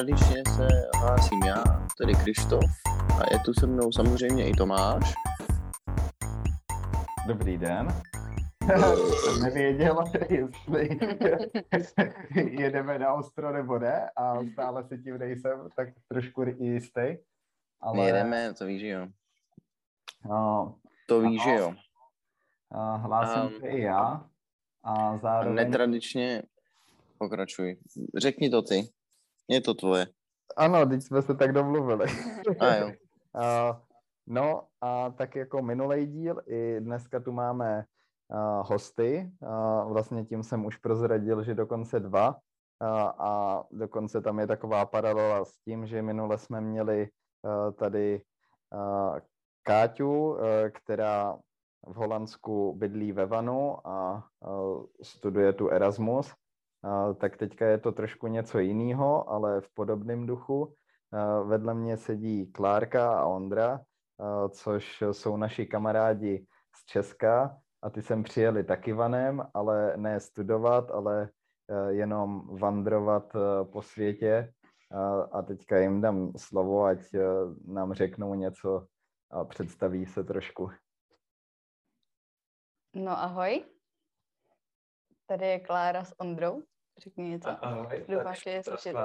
Tradičně se hlásím já, tedy Krištof, a je tu se mnou samozřejmě i Tomáš. Dobrý den. Jsem nevěděl, jestli jedeme na ostro nebo ne a stále si tím nejsem tak trošku jistý. Ale... My jedeme, to víš, jo. No, to víš, že jo. Hlásím um, se i já. A zároveň... Netradičně pokračuj. Řekni to ty. Je to tvoje. Ano, teď jsme se tak domluvili. A jo. uh, no a tak jako minulý díl, i dneska tu máme uh, hosty. Uh, vlastně tím jsem už prozradil, že dokonce dva. Uh, a dokonce tam je taková paralela s tím, že minule jsme měli uh, tady uh, Káťu, uh, která v Holandsku bydlí ve Vanu a uh, studuje tu Erasmus tak teďka je to trošku něco jiného, ale v podobném duchu. Vedle mě sedí Klárka a Ondra, což jsou naši kamarádi z Česka a ty sem přijeli taky vanem, ale ne studovat, ale jenom vandrovat po světě. A teďka jim dám slovo, ať nám řeknou něco a představí se trošku. No ahoj, tady je Klára s Ondrou. Řekni něco. Ahoj. Doufám, že je slyšet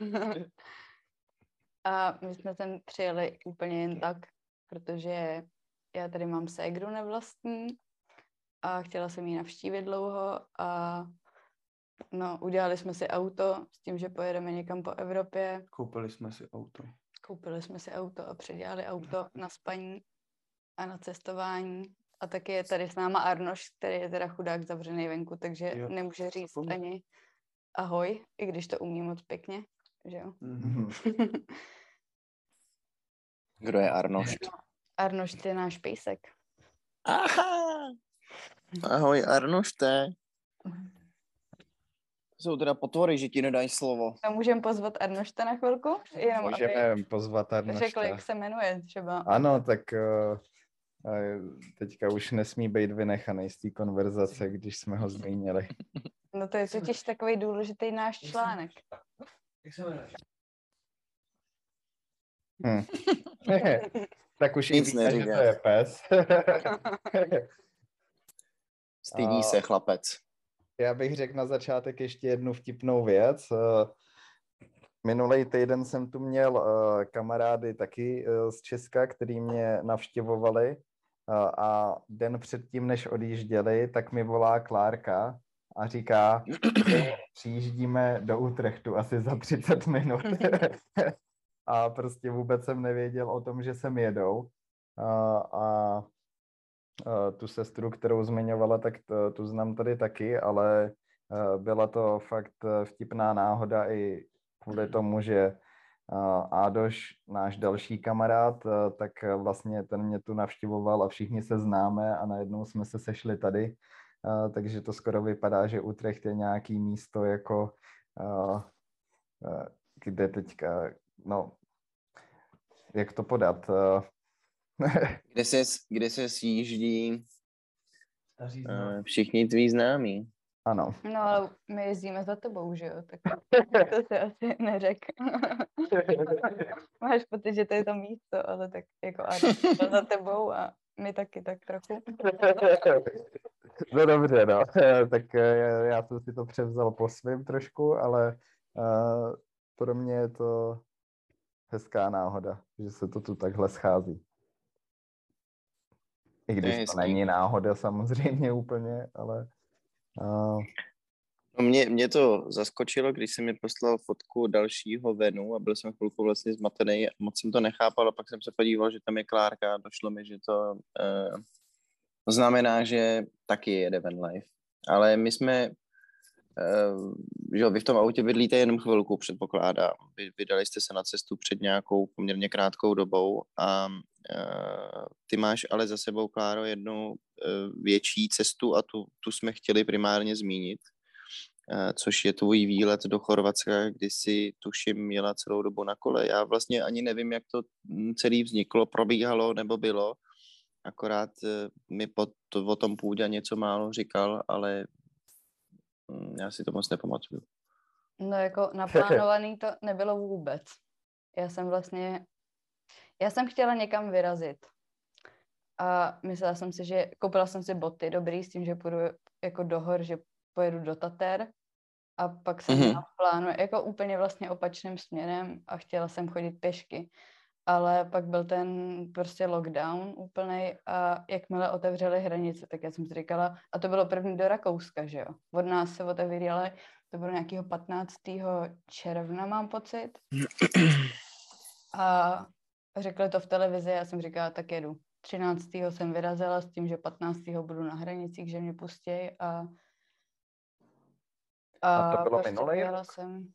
A my jsme sem přijeli úplně jen tak, protože já tady mám ségru nevlastní a chtěla jsem ji navštívit dlouho a no, udělali jsme si auto s tím, že pojedeme někam po Evropě. Koupili jsme si auto. Koupili jsme si auto a předělali auto na spaní a na cestování a taky je tady s náma Arnoš, který je teda chudák zavřený venku, takže jo, nemůže říct to ani ahoj, i když to umí moc pěkně, že jo? Mm-hmm. Kdo je Arnošt? Arnošt je náš pejsek. Aha! Ahoj Arnošte. To jsou teda potvory, že ti nedají slovo. A můžeme pozvat Arnošta na chvilku? Jenom můžeme pozvat Arnošta. Řekl, jak se jmenuje třeba. Ano, tak uh, teďka už nesmí být vynechaný z té konverzace, když jsme ho zmínili. No to je totiž takový důležitý náš článek. Jak se jmenuje? Hm. tak už Nic víte, že to je pes. Stydí se chlapec. Já bych řekl na začátek ještě jednu vtipnou věc. Minulý týden jsem tu měl kamarády taky z Česka, který mě navštěvovali a den předtím, než odjížděli, tak mi volá Klárka a říká, že přijíždíme do Utrechtu asi za 30 minut. a prostě vůbec jsem nevěděl o tom, že sem jedou. A, a, a tu sestru, kterou zmiňovala, tak to, tu znám tady taky, ale byla to fakt vtipná náhoda i kvůli tomu, že Ádoš, náš další kamarád, tak vlastně ten mě tu navštěvoval a všichni se známe a najednou jsme se sešli tady, takže to skoro vypadá, že Utrecht je nějaký místo jako, kde teďka, no, jak to podat? kde se, kde se sjíždí všichni tví známí. Ano. No, ale my jezdíme za tebou, že jo? Tak to se asi neřek. Máš pocit, že to je to místo, ale tak jako ano, za tebou a my taky tak trochu. No dobře, no. Tak eh, já jsem si to převzal po svým trošku, ale uh, pro mě je to hezká náhoda, že se to tu takhle schází. I když to, to není náhoda samozřejmě úplně, ale No mě, mě to zaskočilo, když jsem mi poslal fotku dalšího Venu a byl jsem chvilku vlastně zmatený moc jsem to nechápal a pak jsem se podíval, že tam je Klárka a došlo mi, že to uh, znamená, že taky jede Van Life. Ale my jsme, že vy v tom autě bydlíte jenom chvilku, předpokládám. Vy, vydali jste se na cestu před nějakou poměrně krátkou dobou a uh, ty máš ale za sebou, Kláro, jednu Eh, větší cestu a tu, tu jsme chtěli primárně zmínit, eh, což je tvůj výlet do Chorvatska, kdy si tuším měla celou dobu na kole. Já vlastně ani nevím, jak to hm, celý vzniklo, probíhalo nebo bylo, akorát eh, mi pod, o tom půdě něco málo říkal, ale já si to moc nepamatuju. No jako naplánovaný to nebylo vůbec. Já jsem vlastně, já jsem chtěla někam vyrazit. A myslela jsem si, že koupila jsem si boty dobrý s tím, že půjdu jako do hor, že pojedu do Tater a pak jsem mm-hmm. měla plánu jako úplně vlastně opačným směrem a chtěla jsem chodit pěšky. Ale pak byl ten prostě lockdown úplný a jakmile otevřeli hranice, tak já jsem si říkala, a to bylo první do Rakouska, že jo. Od nás se otevírali, to bylo nějakého 15. června, mám pocit. A řekli to v televizi, já jsem říkala, tak jedu. 13. jsem vyrazila s tím, že 15. budu na hranicích, že mě pustí a a, a to bylo prostě minulý jsem...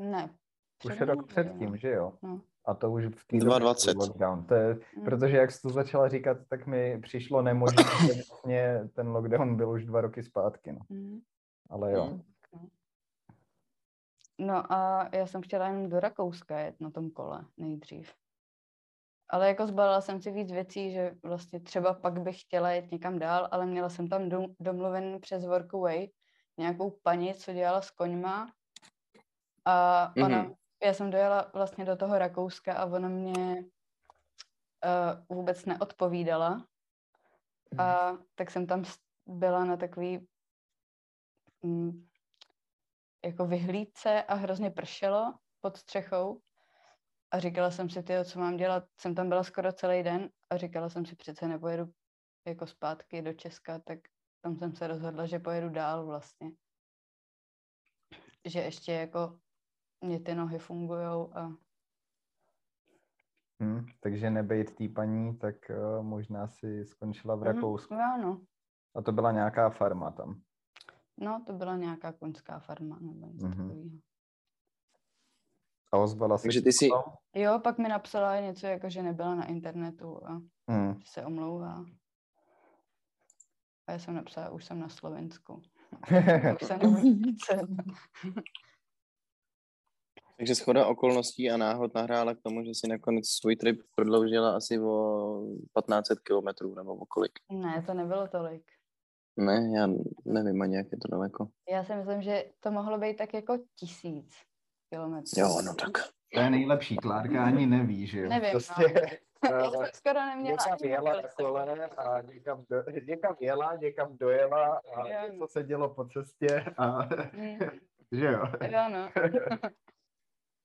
Ne. Už rok předtím, že jo? No. A to už v té 2020. lockdown. To je, mm. Protože jak jsi to začala říkat, tak mi přišlo nemožné, že vlastně ten lockdown byl už dva roky zpátky. No. Mm. Ale jo. Mm. No a já jsem chtěla jen do Rakouska jet na tom kole nejdřív. Ale jako zbalila jsem si víc věcí, že vlastně třeba pak bych chtěla jet někam dál, ale měla jsem tam domluven přes Workaway nějakou paní, co dělala s koňma a ona, mm-hmm. Já jsem dojela vlastně do toho Rakouska a ona mě uh, vůbec neodpovídala. A tak jsem tam byla na takový um, jako vyhlídce a hrozně pršelo pod střechou. A říkala jsem si, tyjo, co mám dělat, jsem tam byla skoro celý den a říkala jsem si, přece nepojedu jako zpátky do Česka, tak tam jsem se rozhodla, že pojedu dál vlastně. Že ještě jako mě ty nohy fungují a Hmm, takže nebejt tý paní, tak uh, možná si skončila v mhm, Rakousku. Mm, ano. A to byla nějaká farma tam. No, to byla nějaká koňská farma nebo něco mm-hmm. takového. A ozvala Takže ty si... Jo, pak mi napsala něco, jako že nebyla na internetu a mm. se omlouvá. A já jsem napsala, už jsem na Slovensku. už se Takže schoda okolností a náhod nahrála k tomu, že si nakonec svůj trip prodloužila asi o 1500 kilometrů nebo o kolik? Ne, to nebylo tolik. Ne, já nevím ani, jak je to daleko. Já si myslím, že to mohlo být tak jako tisíc kilometrů. Jo, no tak. To je nejlepší, Klárka ani neví, že jo? Nevím, prostě, no. Já jsem skoro neměla. Někam jela na kole a někam, do, někam jela, někam dojela a něco se dělo po cestě a mm. že jo? Jo, no.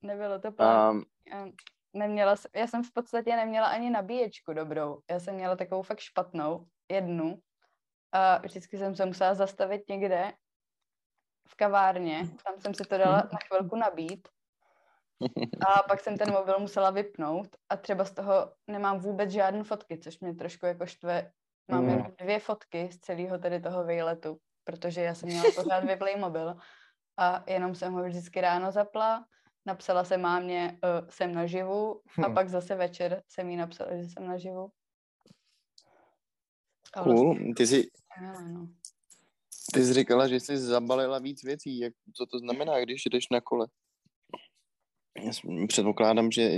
Nebylo to plán. Um, neměla, já jsem v podstatě neměla ani nabíječku dobrou. Já jsem měla takovou fakt špatnou, jednu. A vždycky jsem se musela zastavit někde v kavárně. Tam jsem si to dala na chvilku nabít. A pak jsem ten mobil musela vypnout a třeba z toho nemám vůbec žádné fotky, což mě trošku jako štve. Mám mm. dvě fotky z celého tady toho výletu, protože já jsem měla pořád vyplej mobil a jenom jsem ho vždycky ráno zapla, napsala jsem mámě, uh, jsem naživu a hm. pak zase večer jsem jí napsala, že jsem naživu. A cool, vlastně, ty jsi, no. ty jsi říkala, že jsi zabalila víc věcí, Jak, co to znamená, když jdeš na kole? Já předpokládám, že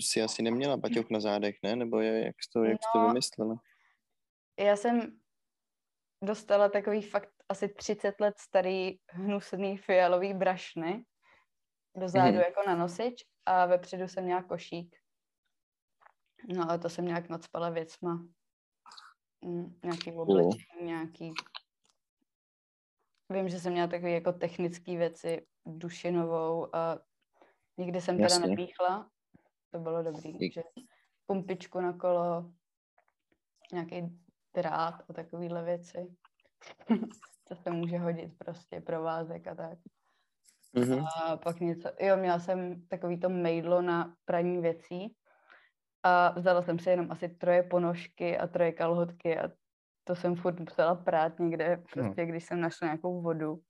jsi asi neměla baťoch na zádech, ne? Nebo je, jak jsi to, jak jsi to no, vymyslela? Já jsem dostala takový fakt asi 30 let starý hnusný fialový brašny do zádu mm-hmm. jako na nosič a vepředu jsem měla košík. No ale to jsem nějak nadspala věcma. Mm, nějaký oblečení, nějaký... Vím, že jsem měla takové jako technické věci, dušinovou a nikdy jsem Jasně. teda nepíchla. To bylo dobrý, Dík. že pumpičku na kolo, nějaký drát a takovéhle věci. co se může hodit prostě, provázek a tak. Mm-hmm. A pak něco, jo, měla jsem takový to mejdlo na praní věcí a vzala jsem si jenom asi troje ponožky a troje kalhotky a to jsem furt musela prát někde, prostě když jsem našla nějakou vodu.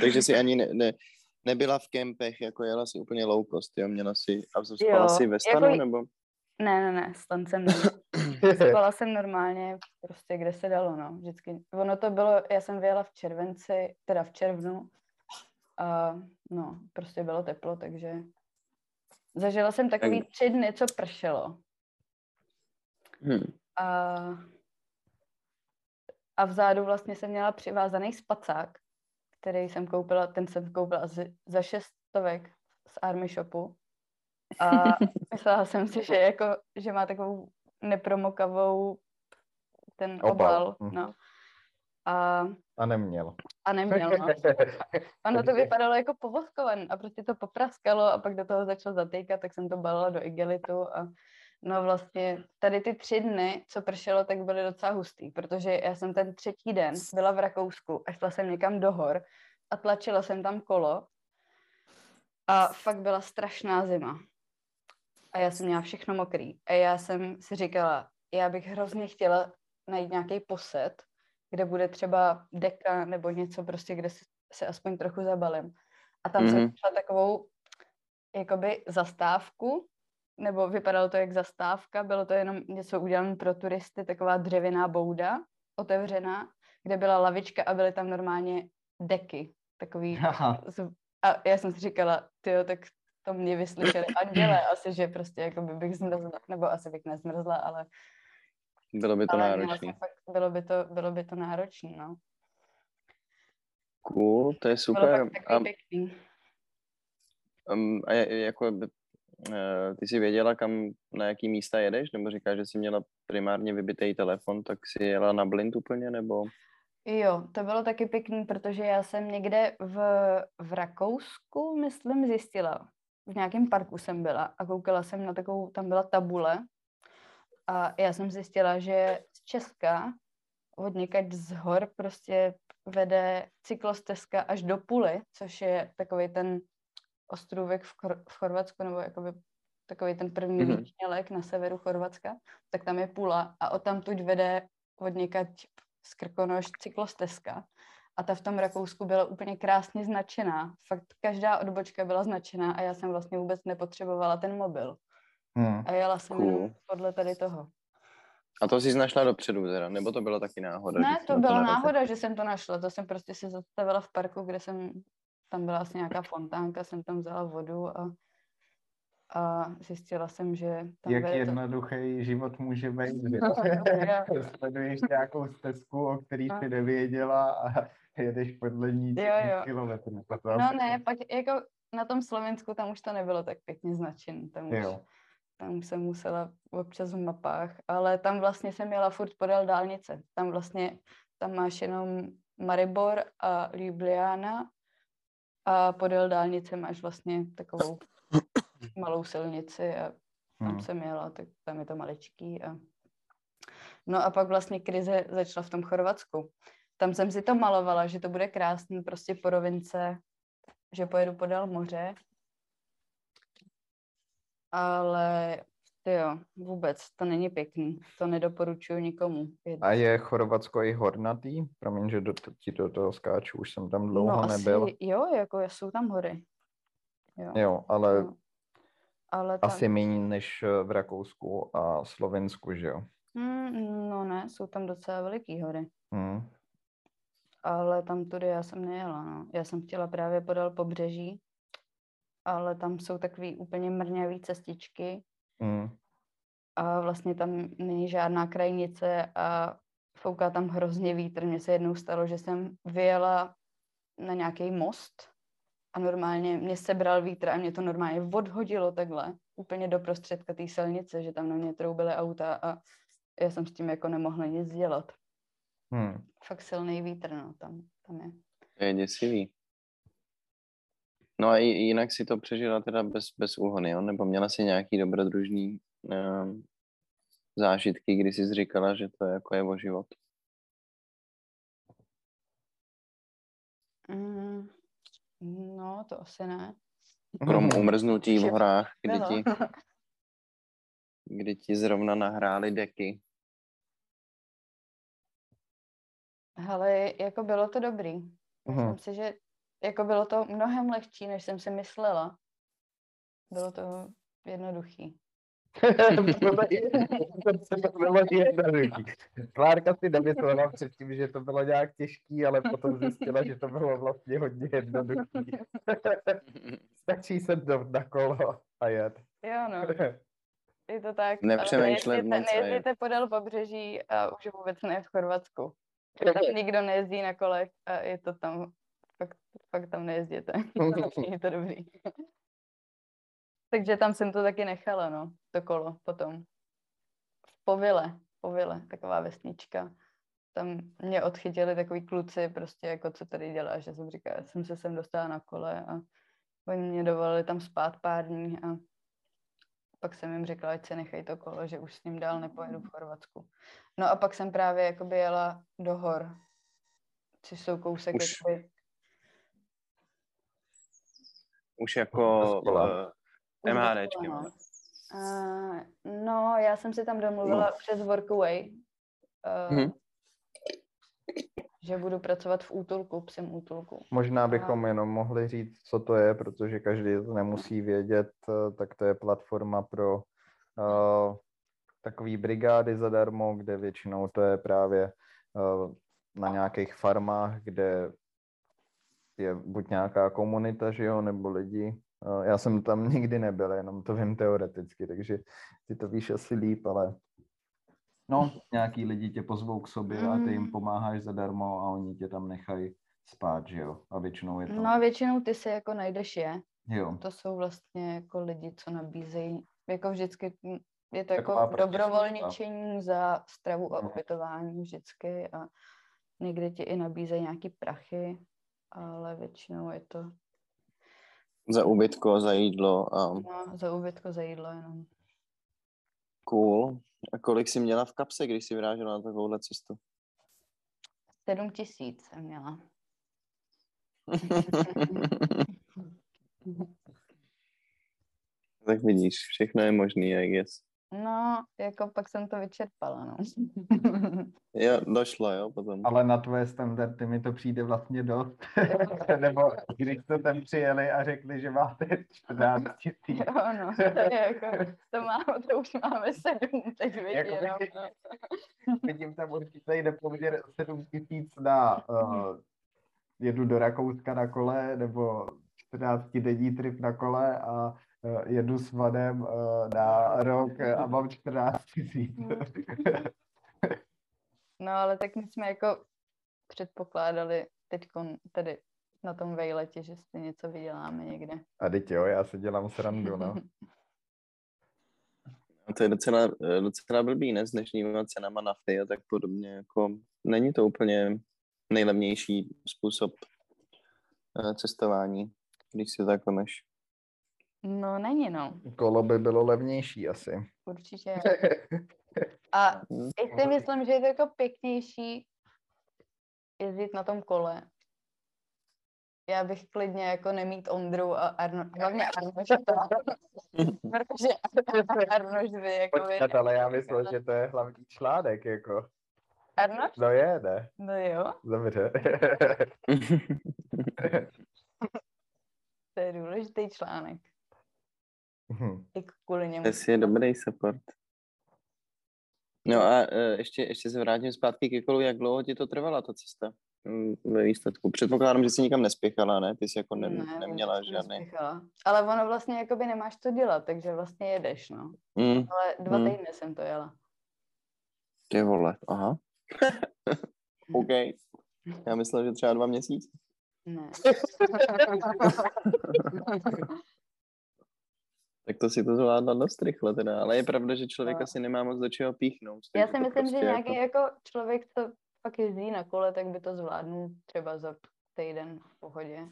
Takže si ani ne, ne, nebyla v kempech, jako jela si úplně low cost, jo? Měla si, a spala si ve stanu, jako, nebo? Ne, ne, ne, stan jsem Spala jsem normálně, prostě kde se dalo, no, vždycky. Ono to bylo, já jsem vyjela v červenci, teda v červnu a no, prostě bylo teplo, takže zažila jsem takový tři dny, co pršelo. Hmm. A, a vzadu vlastně jsem měla přivázaný spacák, který jsem koupila, ten jsem koupila asi za šestovek z Army Shopu. A myslela jsem si, že, jako, že má takovou nepromokavou ten obal. obal hm. no. A, A neměl. a neměl, no. Ono to vypadalo jako povoskované a prostě to popraskalo a pak do toho začalo zatýkat, tak jsem to balila do igelitu a no vlastně tady ty tři dny, co pršelo, tak byly docela hustý, protože já jsem ten třetí den byla v Rakousku a šla jsem někam do hor a tlačila jsem tam kolo a fakt byla strašná zima. A já jsem měla všechno mokrý. A já jsem si říkala, já bych hrozně chtěla najít nějaký posed, kde bude třeba deka nebo něco prostě, kde se, se aspoň trochu zabalím. A tam mm-hmm. jsem Mhm. našla takovou jakoby zastávku, nebo vypadalo to jak zastávka, bylo to jenom něco udělané pro turisty, taková dřevěná bouda, otevřená, kde byla lavička a byly tam normálně deky, takový Aha. a já jsem si říkala, tyjo, tak to mě vyslyšeli anděle, asi, že prostě jako by bych zmrzla, nebo asi bych nezmrzla, ale, Bylo by to ale náročné. bylo by to, bylo by to náročné, no. Cool, to je super. A, um, a jako, by- eh, ty jsi věděla, kam, na jaký místa jedeš? Nebo říkáš, že jsi měla primárně vybitý telefon, tak si jela na blind úplně, nebo? Jo, to bylo taky pěkný, protože já jsem někde v, v Rakousku, myslím, zjistila. V nějakém parku jsem byla a koukala jsem na takovou, tam byla tabule a já jsem zjistila, že z Česka od někať z hor prostě vede cyklostezka až do Puly, což je takový ten ostrůvek v, Chor- v Chorvatsku, nebo jakoby takový ten první Mhm. výčnělek na severu Chorvatska, tak tam je Pula a odtamtud vede od někať z Krkonoš cyklostezka. A ta v tom Rakousku byla úplně krásně značená. Fakt každá odbočka byla značená a já jsem vlastně vůbec nepotřebovala ten mobil. Hm. A jela jsem Cool. podle tady toho. A to jsi našla dopředu teda, nebo to byla taky náhoda? Ne, to byla narazila? náhoda, že jsem to našla. To jsem prostě se zastavila v parku, kde jsem, tam byla asi nějaká fontánka, jsem tam vzala vodu a, a zjistila jsem, že tam Jak vede to- jednoduchý život může být. Sleduješ nějakou stezku, o který No. jsi nevěděla a jedeš podle ní Jo, jo. kilometrů. No ne, pak jako na tom Slovensku tam už to nebylo tak pěkně značen. Tam už, Jo. Tam jsem musela občas v mapách, ale tam vlastně jsem jela furt podél dálnice. Tam vlastně, tam máš jenom Maribor a Ljubljana a podél dálnice máš vlastně takovou malou silnici a tam Hm. jsem jela, tak tam je to maličký. A... No a pak vlastně krize začala v tom Chorvatsku. Tam jsem si to malovala, že to bude krásný prostě po rovince, že pojedu podél moře. Ale jo, vůbec, to není pěkný. To nedoporučuji nikomu. jet. A je Chorvatsko i hornatý? Promiň, že do, ti do toho skáču, už jsem tam dlouho no, nebyl. Asi, jo, jako jsou tam hory. Jo, Jo, ale no. ale tam, asi méně než eh, v Rakousku a Slovensku, že jo? Mm, no ne, jsou tam docela veliký hory. Hm. Ale tam tudy já jsem nejela, no. Já jsem chtěla právě podél pobřeží, ale tam jsou takový úplně mrňavý cestičky Hm. a vlastně tam není žádná krajnice a fouká tam hrozně vítr. Mně se jednou stalo, že jsem vyjela na nějaký most a normálně mě sebral vítr a mě to normálně odhodilo takhle úplně do prostředka té silnice, že tam na mě troubily auta a já jsem s tím jako nemohla nic dělat. Hm. Fakt silný vítr, no, tam, tam je. To je děsivý. No a i- jinak si to přežila teda bez, bez úhony, jo? Nebo měla si nějaký dobrodružný um, zážitky, kdy jsi říkala, že to jako je o život? Mm, no, to asi ne. Krom umrznutí v horách, kdy ti, kdy ti zrovna nahráli deky. Hele, jako bylo to dobrý. Myslím Mhm. si, že jako bylo to mnohem lehčí, než jsem si myslela. Bylo to jednoduchý. bylo jednoduchý. Klárka si nemyslela předtím, že to bylo nějak těžký, ale potom zjistila, že to bylo vlastně hodně jednoduchý. Stačí se do na kolo a jet. Jo, no, je to tak. Nepřemýšlet moc nejezděte podél pobřeží a už vůbec ne v Chorvatsku. Tam nikdo nejezdí na kolech a je to tam fakt fakt tam nejezděte. Je to dobrý. Takže tam jsem to taky nechala, no, to kolo potom. V Povile, Povile, taková vesnička. Tam mě odchytili takový kluci, prostě jako co tady dělá, že jsem říkala, já jsem se sem dostala na kole a oni mě dovolili tam spát pár dní a pak jsem jim řekla, ať se nechají to kolo, že už s ním dál nepojedu v Chorvatsku. No a pak jsem právě jakoby jela do hor, což jsou kousek Už- jakoby, Už jako uh, došlo, no. Uh, no, já jsem si tam domluvila no. přes Workaway, uh, Mhm. že budu pracovat v útulku, psem útulku. Možná bychom jenom mohli říct, co to je, protože každý to nemusí vědět, eh, tak to je platforma pro uh, takové brigády zadarmo, kde většinou to je právě uh, na nějakých farmách, kde je buď nějaká komunita, že jo, nebo lidi. Já jsem tam nikdy nebyl, jenom to vím teoreticky, takže ty to víš asi líp, ale no, nějaký lidi tě pozvou k sobě a ty jim Mm. pomáháš zadarmo a oni tě tam nechají spát, že jo? A většinou je to... No a většinou ty se jako najdeš je. Jo. To jsou vlastně jako lidi, co nabízejí, jako vždycky je to Taková jako prostě dobrovolničení za stravu a Mhm. ubytování vždycky a někdy ti i nabízejí nějaký prachy, ale většinou je to Za ubytko, za jídlo a no, za ubytko, za jídlo jenom. cool. A kolik jsi měla v kapse, když jsi vyrážela na takovouhle cestu? Sedm tisíc jsem měla. tak vidíš, všechno je možný, I guess. No, jako pak jsem to vyčerpala, no. Jo, došlo, jo, potom. Ale na tvoje standardy mi to přijde vlastně dost. Nebo když jste tam přijeli a řekli, že máte 14 tisíc. jo, no, to je jako, to, máme, to už máme sedm, teď Jako vědět, no. vidíš, Vidím tam určitě nepoměr 7 tisíc na uh, jedu do Rakouska na kole, nebo 14 denní trip na kole a jedu s vanem uh, na rok a mám 14 tisíc. No, ale tak my jsme jako předpokládali teď tedy na tom vejletě, že si něco vyděláme někde. A teď jo, já si dělám srandu, no. A to je docela, eh, docela blbý, ne, s dnešníma cenama nafty a tak podobně, jako není to úplně nejlevnější způsob eh, cestování, když si tak vemeš. No, není, no, Kolo by bylo levnější asi. určitě. A i si myslím, že je to jako pěknější jezdit na tom kole. Já bych klidně jako nemít Ondru a Arno, hlavně Arnošta, protože Arnoš by jako Počkat, ale já myslel, že to je hlavní článek, jako. Arnoš? No je, ne? No jo, Dobře. to je důležitý článek. Mhm. I kvůli němu. Dnes je dobrý support. No a eh, ještě, ještě se vrátím zpátky ke kolu, jak dlouho ti to trvala, ta cesta mm, ve výsledku? Předpokládám, že jsi nikam nespěchala, ne? Ty jsi jako ne, Ne, neměla žádný. nespěchala. Ale ono vlastně jakoby nemáš co dělat, takže vlastně jedeš, no. Mm, Ale dva Hmm. týdny jsem to jela. ty vole, aha. OK. Já myslel, že třeba dva měsíce. Ne. Tak to si to zvládla dost rychle teda, ale je pravda, že člověk No. asi nemá moc do čeho píchnout. Já si myslím, že prostě nějaký jako člověk, co pak jezdí na kole, tak by to zvládnul třeba za týden v pohodě.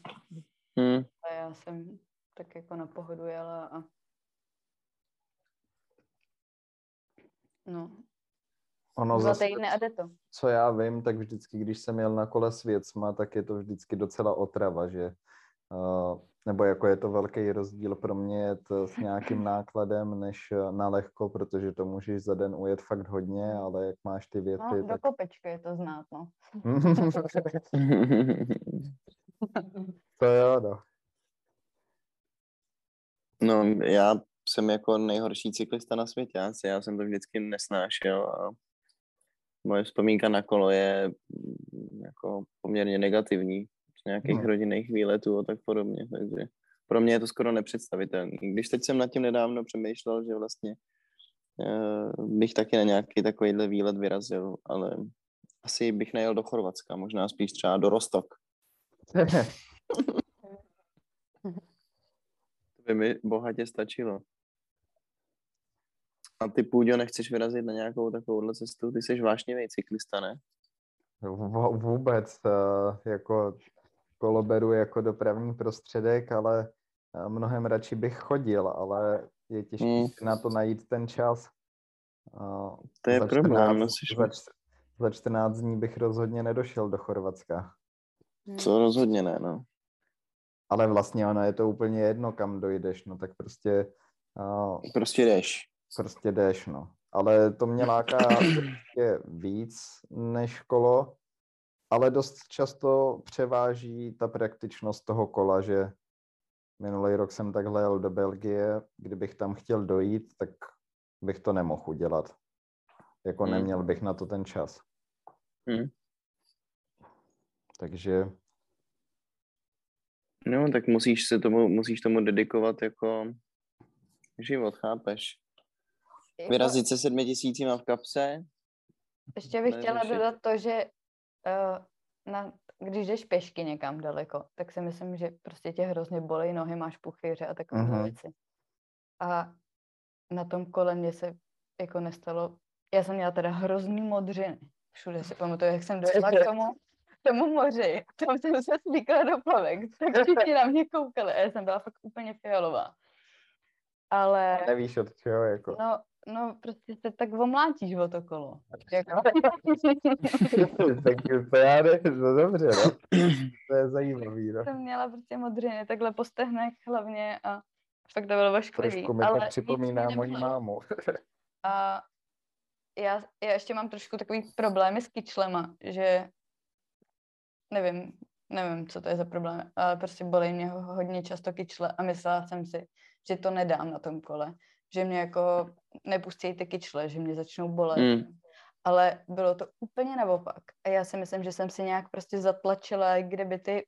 Hmm, A já jsem tak jako na pohodu jela a no, Ono dva zase, týdny a jde to. co já vím, tak vždycky, když jsem jel na kole s věcma, tak je to vždycky docela otrava, že uh, nebo jako je to velký rozdíl pro mě jet s nějakým nákladem, než eh, na lehko, protože to můžeš za den ujet fakt hodně, ale jak máš ty věci, No, do tak... kopečka je to znát, no. to jo, no. No, já jsem jako nejhorší cyklista na světě, asi já jsem to vždycky nesnášel a moje vzpomínka na kolo je mm, jako poměrně negativní nějakých Hmm. rodinných výletů a tak podobně, takže pro mě je to skoro nepředstavitelné. Když teď jsem nad tím nedávno přemýšlel, že vlastně eh, bych taky na nějaký takovýhle výlet vyrazil, ale asi bych nejel do Chorvatska, možná spíš třeba do Rostok. To by mi bohatě stačilo. A ty, Půďo, nechceš vyrazit na nějakou takovouhle cestu? Ty jsi vášnivý cyklista, ne? V- Vůbec, eh, jako kolo beru jako dopravní prostředek, ale eh, mnohem radši bych chodil, ale je těžké Hmm. si na to najít ten čas. Eh, To je za problém, 14 musíš- za, čt- za 14 dní bych rozhodně nedošel do Chorvatska. Co rozhodně ne, no. Ale vlastně ono je to úplně jedno, kam dojdeš, no tak prostě, uh, Prostě jdeš. prostě jdeš, no. Ale to mě láká prostě víc než kolo, ale dost často převáží ta praktičnost toho kola, že minulý rok jsem takhle jel do Belgie, kdybych tam chtěl dojít, tak bych to nemohl udělat. Jako Hmm. neměl bych na to ten čas. Hmm. Takže No, tak musíš se tomu, musíš tomu dedikovat jako život, chápeš? Jako- Vyrazit se sedmi tisícima v kapse, Ještě bych chtěla dodat to, že uh, na, když jdeš pěšky někam daleko, tak si myslím, že prostě tě hrozně bolí nohy, máš puchyře a takové Mhm. věci. A na tom kole mě se jako nestalo, já jsem měla teda hrozný modřiny. Všude si pamatuju, jak jsem dojela k tomu, k tomu moři. Tam jsem se slíkla do plavek, tak všichni na mě koukali a já jsem byla fakt úplně fialová. Ale nevíš od čeho, jako. no, no prostě se tak omlátíš o to kolo. Jako. tak to já ne, no dobře, no. To je zajímavý, no. jsem měla prostě modřiny, takhle po stehnech hlavně a fakt to bylo ošklivý. Trošku mi to připomíná moji mámu. A já, já ještě mám trošku takový problémy s kyčlema, že nevím, nevím, co to je za problém, ale prostě bolí mě ho- hodně často kyčle a myslela jsem si, že to nedám na tom kole, že mě jako nepustí ty kyčle, že mě začnou bolet. Mm. Ale bylo to úplně naopak. A já si myslím, že jsem si nějak prostě zatlačila, kdyby ty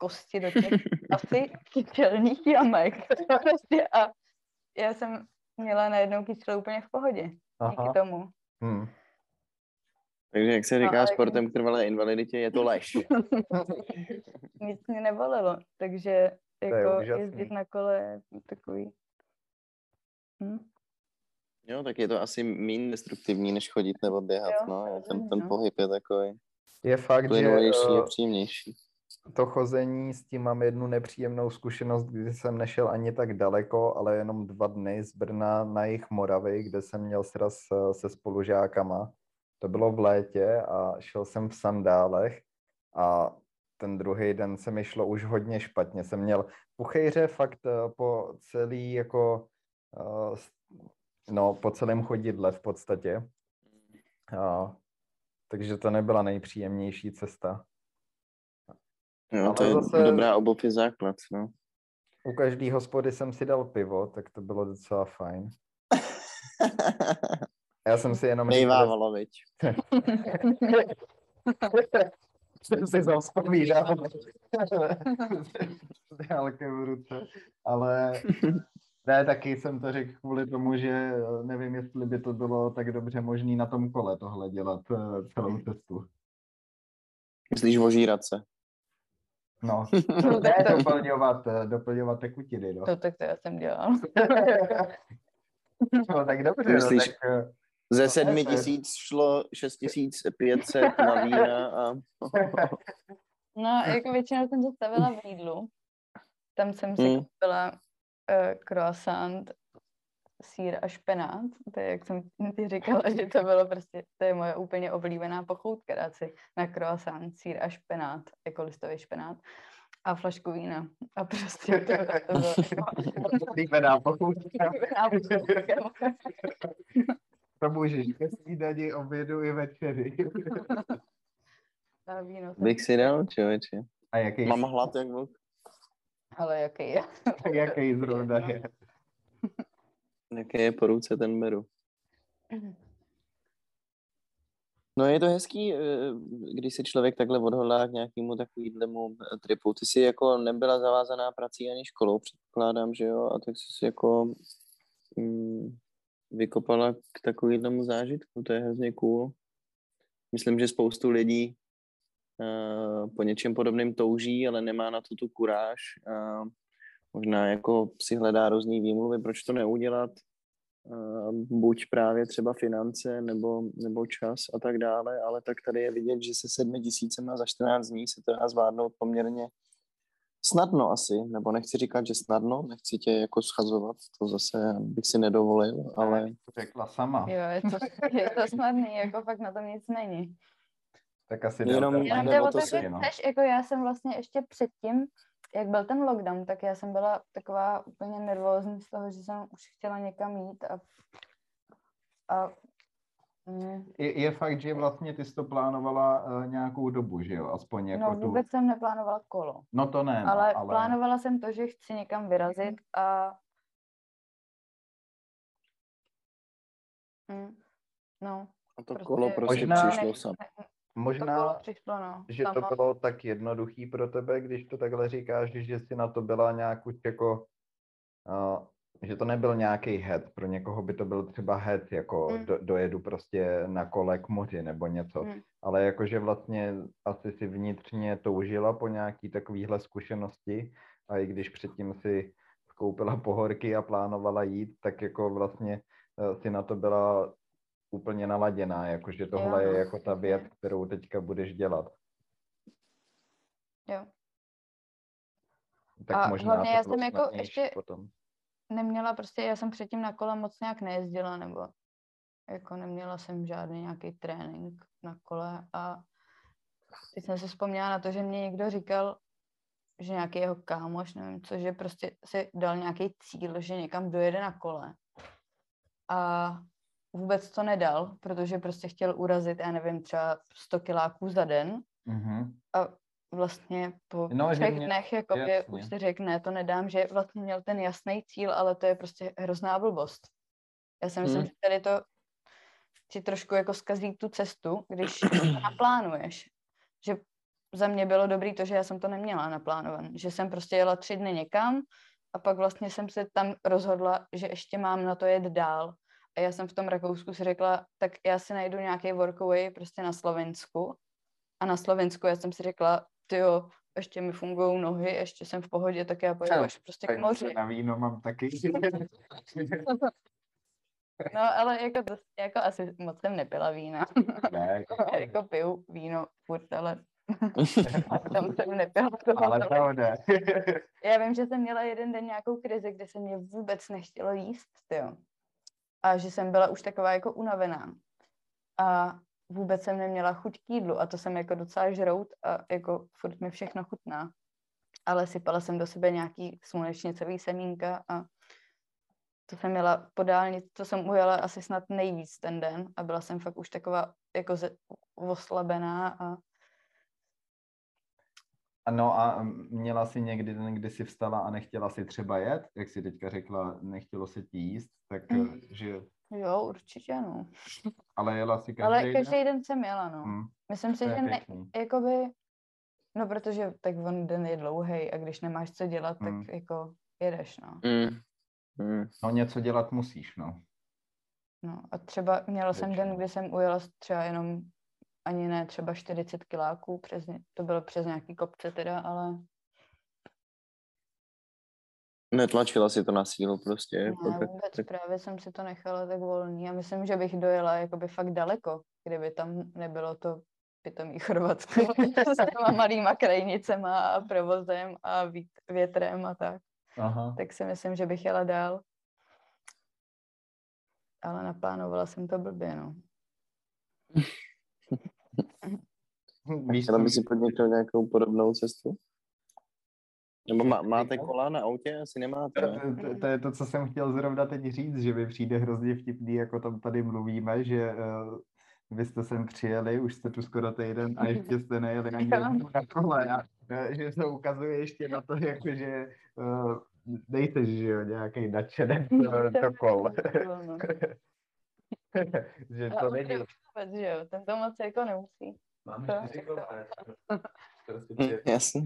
kosti do těch asi kyčelních jamek. prostě a já jsem měla najednou kyčle úplně v pohodě. Díky Aha. tomu. Hmm. Takže jak se No, říká ale- sportem k trvalé invaliditě, je to lež. Nic mě nebolelo, takže je jako úžasný. jezdit na kole je takový. Hm? Jo, tak je to asi méně destruktivní, než chodit nebo běhat, Jo, no. Je Ten, ten no. pohyb je takový Je fakt, že eh, příjemnější. to chození s tím mám jednu nepříjemnou zkušenost, kdy jsem nešel ani tak daleko, ale jenom dva dny z Brna na jich Moravy, kde jsem měl sraz eh, se spolužákama. To bylo v létě a šel jsem v sandálech a ten druhý den se mi šlo už hodně špatně. Jsem měl puchejře fakt eh, po celý jako no, po celém chodidle v podstatě. A, takže to nebyla nejpříjemnější cesta. Jo, ale to je zase- dobrá obuv je základ, no. U každý hospody jsem si dal pivo, tak to bylo docela fajn. Já jsem si jenom Nejvávalo, viď. jsem si zavzpomínal. S dálkem v ruce. Ale ne, taky jsem to řekl kvůli tomu, že eh, nevím, jestli by to bylo tak dobře možný na tom kole tohle dělat eh, celou cestu. Myslíš ožírat se? No, No, ne, to, doplňovat, eh, doplňovat tekutiny, no. no, tak to já jsem dělala. no tak dobře, Myslíš- no, tak Ze No, sedmi to tisíc šlo 6500 na vína a No, jako většinou jsem to stavila v jídlu. Tam jsem si Hmm. koupila uh, croissant, sír a špenát. To je, jak jsem ti říkala, že to bylo prostě, to je moje úplně oblíbená pochoutka, dát si na croissant, sír a špenát, jako listový špenát a flašku vína. A prostě to, to bylo jako oblíbená pochoutka. To můžeš ke snídani, obědu i večeři. A víno bych si dal, člověče. A jaký, Mám hlad jak vlk. Ale jaký je. jaký zrovna je? Jaké je po ruce, ten beru. No je to hezký, eh, když se člověk takhle odhodlá k nějakému takovýhlemu eh, tripu. Ty jsi jako nebyla zavázaná prací ani školou, předpokládám, že jo? A tak jsi si jako mm, vykopala k takovému zážitku, to je hrozně cool. Myslím, že spoustu lidí po něčem podobném touží, ale nemá na to tu kuráž. Uh, možná jako si hledá různý výmluvy, proč to neudělat. Uh, buď právě třeba finance nebo, nebo čas a tak dále, ale tak tady je vidět, že se sedmi tisícema za 14 dní se to dá zvládnout poměrně snadno asi, nebo nechci říkat, že snadno, nechci tě jako schazovat, to zase bych si nedovolil, ale... Řekla sama. Jo, je to, je to snadný, jako fakt na tom nic není. Tak asi Jenom- Jenom jde o to že no. chceš, jako já jsem vlastně ještě předtím, jak byl ten lockdown, tak já jsem byla taková úplně nervózní z toho, že jsem už chtěla někam jít a, a mm, Je, je fakt, že vlastně ty jsi to plánovala uh, nějakou dobu, že jo? Aspoň jako no tu... vůbec jsem neplánovala kolo, No to ne, no, ale, ale... plánovala jsem to, že chci někam vyrazit a mm, no, A to Prostě- kolo prostě Možná- přišlo ne- sam. ne- to Možná, kolo přišlo, no, že to bylo tak jednoduchý pro tebe, když to takhle říkáš, že jsi na to byla nějak už jako, uh, že to nebyl nějaký head, pro někoho by to byl třeba head, jako Mm. do, dojedu prostě na kole k moři nebo něco, Mm. ale jakože vlastně asi si vnitřně toužila po nějaký takovýhle zkušenosti a i když předtím si koupila pohorky a plánovala jít, tak jako vlastně eh, si na to byla úplně naladěná, jakože tohle Jo, je jako ta věc, kterou teďka budeš dělat. Jo. Tak A možná hlavně já jsem jako ještě- Potom. neměla prostě, já jsem předtím na kole moc nějak nejezdila, nebo jako neměla jsem žádný nějaký trénink na kole a teď jsem si vzpomněla na to, že mě někdo říkal, že nějaký jeho kámoš, nevím co, že prostě si dal nějaký cíl, že někam dojede na kole a vůbec to nedal, protože prostě chtěl urazit, já nevím, třeba 100 kiláků za den Mhm. a vlastně po No, třech mě- dnech jako jasně. už si řekl, ne, to nedám, že vlastně měl ten jasný cíl, ale to je prostě hrozná blbost. Já si myslím, Hmm. že tady to ti trošku jako zkazí tu cestu, když to naplánuješ. Že za mě bylo dobrý to, že já jsem to neměla naplánované, že jsem prostě jela tři dny někam a pak vlastně jsem se tam rozhodla, že ještě mám na to jet dál. A já jsem v tom Rakousku si řekla, tak já si najdu nějaký workaway prostě na Slovensku. A na Slovensku já jsem si řekla, ty jo, ještě mi fungují nohy, ještě jsem v pohodě, tak já pojedu až prostě k moři. Na víno mám taky. No, ale jako, to, jako asi moc jsem nepila vína. ne, Já jako piju víno furt, ale tam jsem nepila toho ale tolik. pravda. Já vím, že jsem měla jeden den nějakou krizi, kde se mě vůbec nechtělo jíst, jo. A že jsem byla už taková jako unavená. A vůbec jsem neměla chuť k jídlu a to jsem jako docela žrout a jako furt mi všechno chutná. Ale sypala jsem do sebe nějaký slunečnicový semínka a to jsem měla po dálnici, to jsem ujela asi snad nejvíc ten den a byla jsem fakt už taková jako oslabená a Ano a měla jsi někdy den, kdy jsi vstala a nechtěla si třeba jet, jak jsi teďka řekla, nechtělo se ti jíst, tak Mm. že, jo, určitě no. ale jela si každý Ale den? každý den jsem jela, no. Hm, Myslím si, že ne, jakoby, no protože tak on den je dlouhý a když nemáš co dělat, tak Mm. jako jedeš, no. Mm. Mm. No něco dělat musíš, no. no. A třeba měla jsem den, Většinou. kdy jsem ujela třeba jenom ani ne třeba 40 kiláků, přes, ně- to bylo přes nějaký kopce teda, ale Netlačila si to na sílu prostě. jako ne, tak- vůbec tak- právě jsem si to nechala tak volný a myslím, že bych dojela jakoby fakt daleko, kdyby tam nebylo to pitomý Chorvatsko s těma malýma krajnicema a provozem a větrem a tak. Aha. tak si myslím, že bych jela dál. Ale naplánovala jsem to blbě, no. Víš, by si podniknout nějakou podobnou cestu? Nebo má, máte Říkal? kola na autě? Asi nemáte. To, to, to je to, co jsem chtěl zrovna teď říct, že mi přijde hrozně vtipný, jako tam tady mluvíme, že uh, vy jste sem přijeli, už jste tu skoro týden a ještě jste nejeli ani na kole. A, eh, že to ukazuje ještě na to, jako, že uh, nejste, že jo, nějaký nadšenec do kol. Že to není. Vůbec, že jo, ten to moc jako nemusí. Máme To- čtyři kola. Prostě Hm, jasně.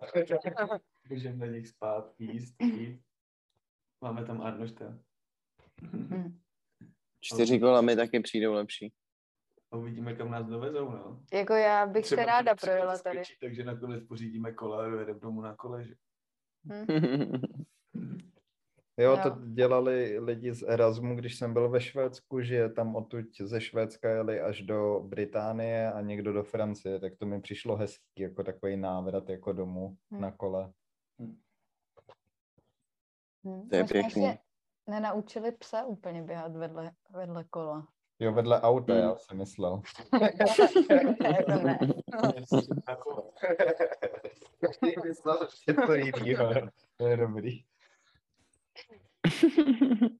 Můžeme na nich spát, jíst, pít. Máme tam Arnošta. Hm. Čtyři kola mi taky přijdou lepší. a uvidíme, kam nás dovezou, no. Jako já bych se Třeba ráda třeba to projela tady. skočí, Takže nakonec pořídíme kola a dojedeme domů na kole, že? Jo, to dělali lidi z Erasmu, když jsem byl ve Švédsku, že tam odtud ze Švédska jeli až do Británie a někdo do Francie, tak to mi přišlo hezký, jako takový návrat jako domů Hmm. na kole. Hm. To je pěkný. nenaučili psa úplně běhat vedle, vedle kola. Jo, vedle auta, Hmm. já jsem myslel. ne, to ne. Každý myslel, že to. To je dobrý.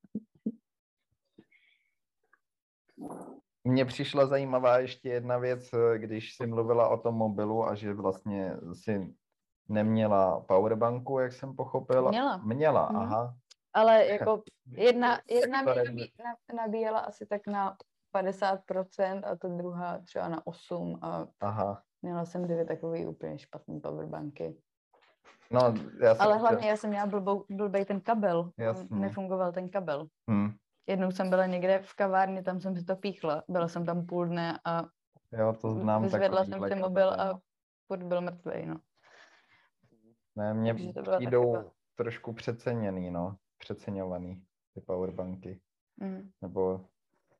Mně přišla zajímavá ještě jedna věc, když jsi mluvila o tom mobilu a že vlastně si neměla powerbanku, jak jsem pochopil. Měla. Měla, Mhm. aha. Ale jako jedna, jedna mě nabí, nabíjela asi tak na 50% a ta druhá třeba na 8 a Aha. měla jsem dvě takový úplně špatný powerbanky. No, já jsem Ale hlavně já jsem měla blbou, blbej ten kabel. On Jasně. Nefungoval ten kabel. Hm. Jednou jsem byla někde v kavárně, tam jsem si to píchla. Byla jsem tam půl dne a Jo, to znám vyzvedla jsem si mobil a furt byl mrtvej, no. Ne, přijdou chyba. trošku přeceněný, no. Přeceňovaný ty powerbanky. Mm. Nebo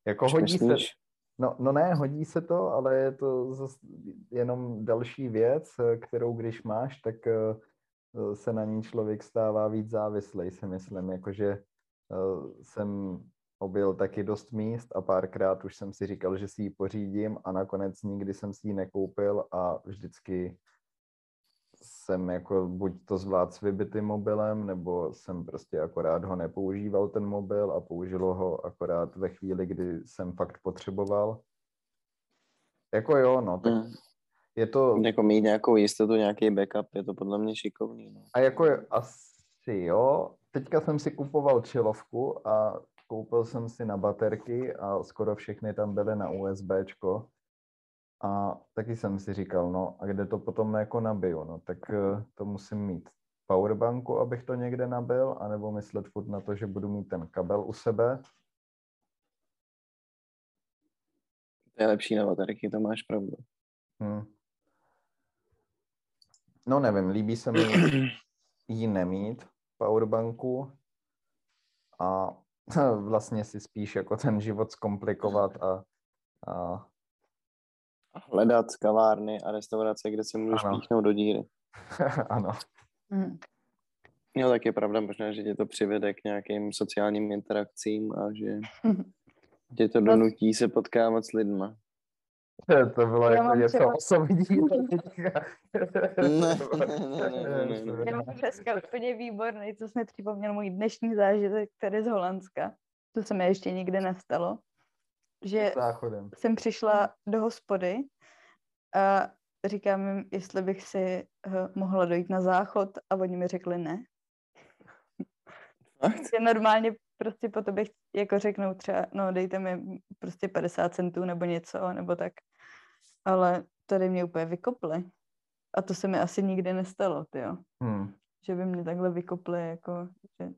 jako hodí se, Myslíš? no, no ne, hodí se to, ale je to zas jenom další věc, eh, kterou když máš, tak eh, se na ní člověk stává víc závislý, si myslím, jakože eh, jsem objel taky dost míst a párkrát už jsem si říkal, že si ji pořídím a nakonec nikdy jsem si ji nekoupil a vždycky jsem jako buď to zvlád s vybitým mobilem, nebo jsem prostě akorát ho nepoužíval ten mobil a použil ho akorát ve chvíli, kdy jsem fakt potřeboval. Jako jo, no, tak Mm. Je to, Jako mít nějakou jistotu, nějaký backup, je to podle mě šikovný. No. a jako je, asi jo, teďka jsem si kupoval čilovku a koupil jsem si na baterky a skoro všechny tam byly na USBčko. A taky jsem si říkal, no a kde to potom jako nabiju, no tak eh, to musím mít powerbanku, abych to někde nabil, anebo myslet furt na to, že budu mít ten kabel u sebe. To je lepší na baterky, to máš pravdu. Hm. No nevím, líbí se mi ji nemít, powerbanku, a vlastně si spíš jako ten život zkomplikovat a, a Hledat kavárny a restaurace, kde se můžeš Ano. píchnout do díry. ano. Mm. Jo, tak je pravda možná, že tě to přivede k nějakým sociálním interakcím a že tě to donutí se potkávat s lidma. To bylo Já jako něco třeba- osobního. Ne, ne, ne. Já mám dneska úplně výborný, co jsme připomněl můj dnešní zážitek tady z Holandska. To se mi ještě nikdy nestalo. Že Záchodem. jsem přišla do hospody a říkám jim, jestli bych si eh, mohla dojít na záchod a oni mi řekli ne. Že normálně prostě po tobě jako řeknou třeba, no dejte mi prostě 50 centů nebo něco, nebo tak. Ale tady mě úplně vykopli. A to se mi asi nikdy nestalo, jo. Hmm. Že by mě takhle vykopli, jako, že...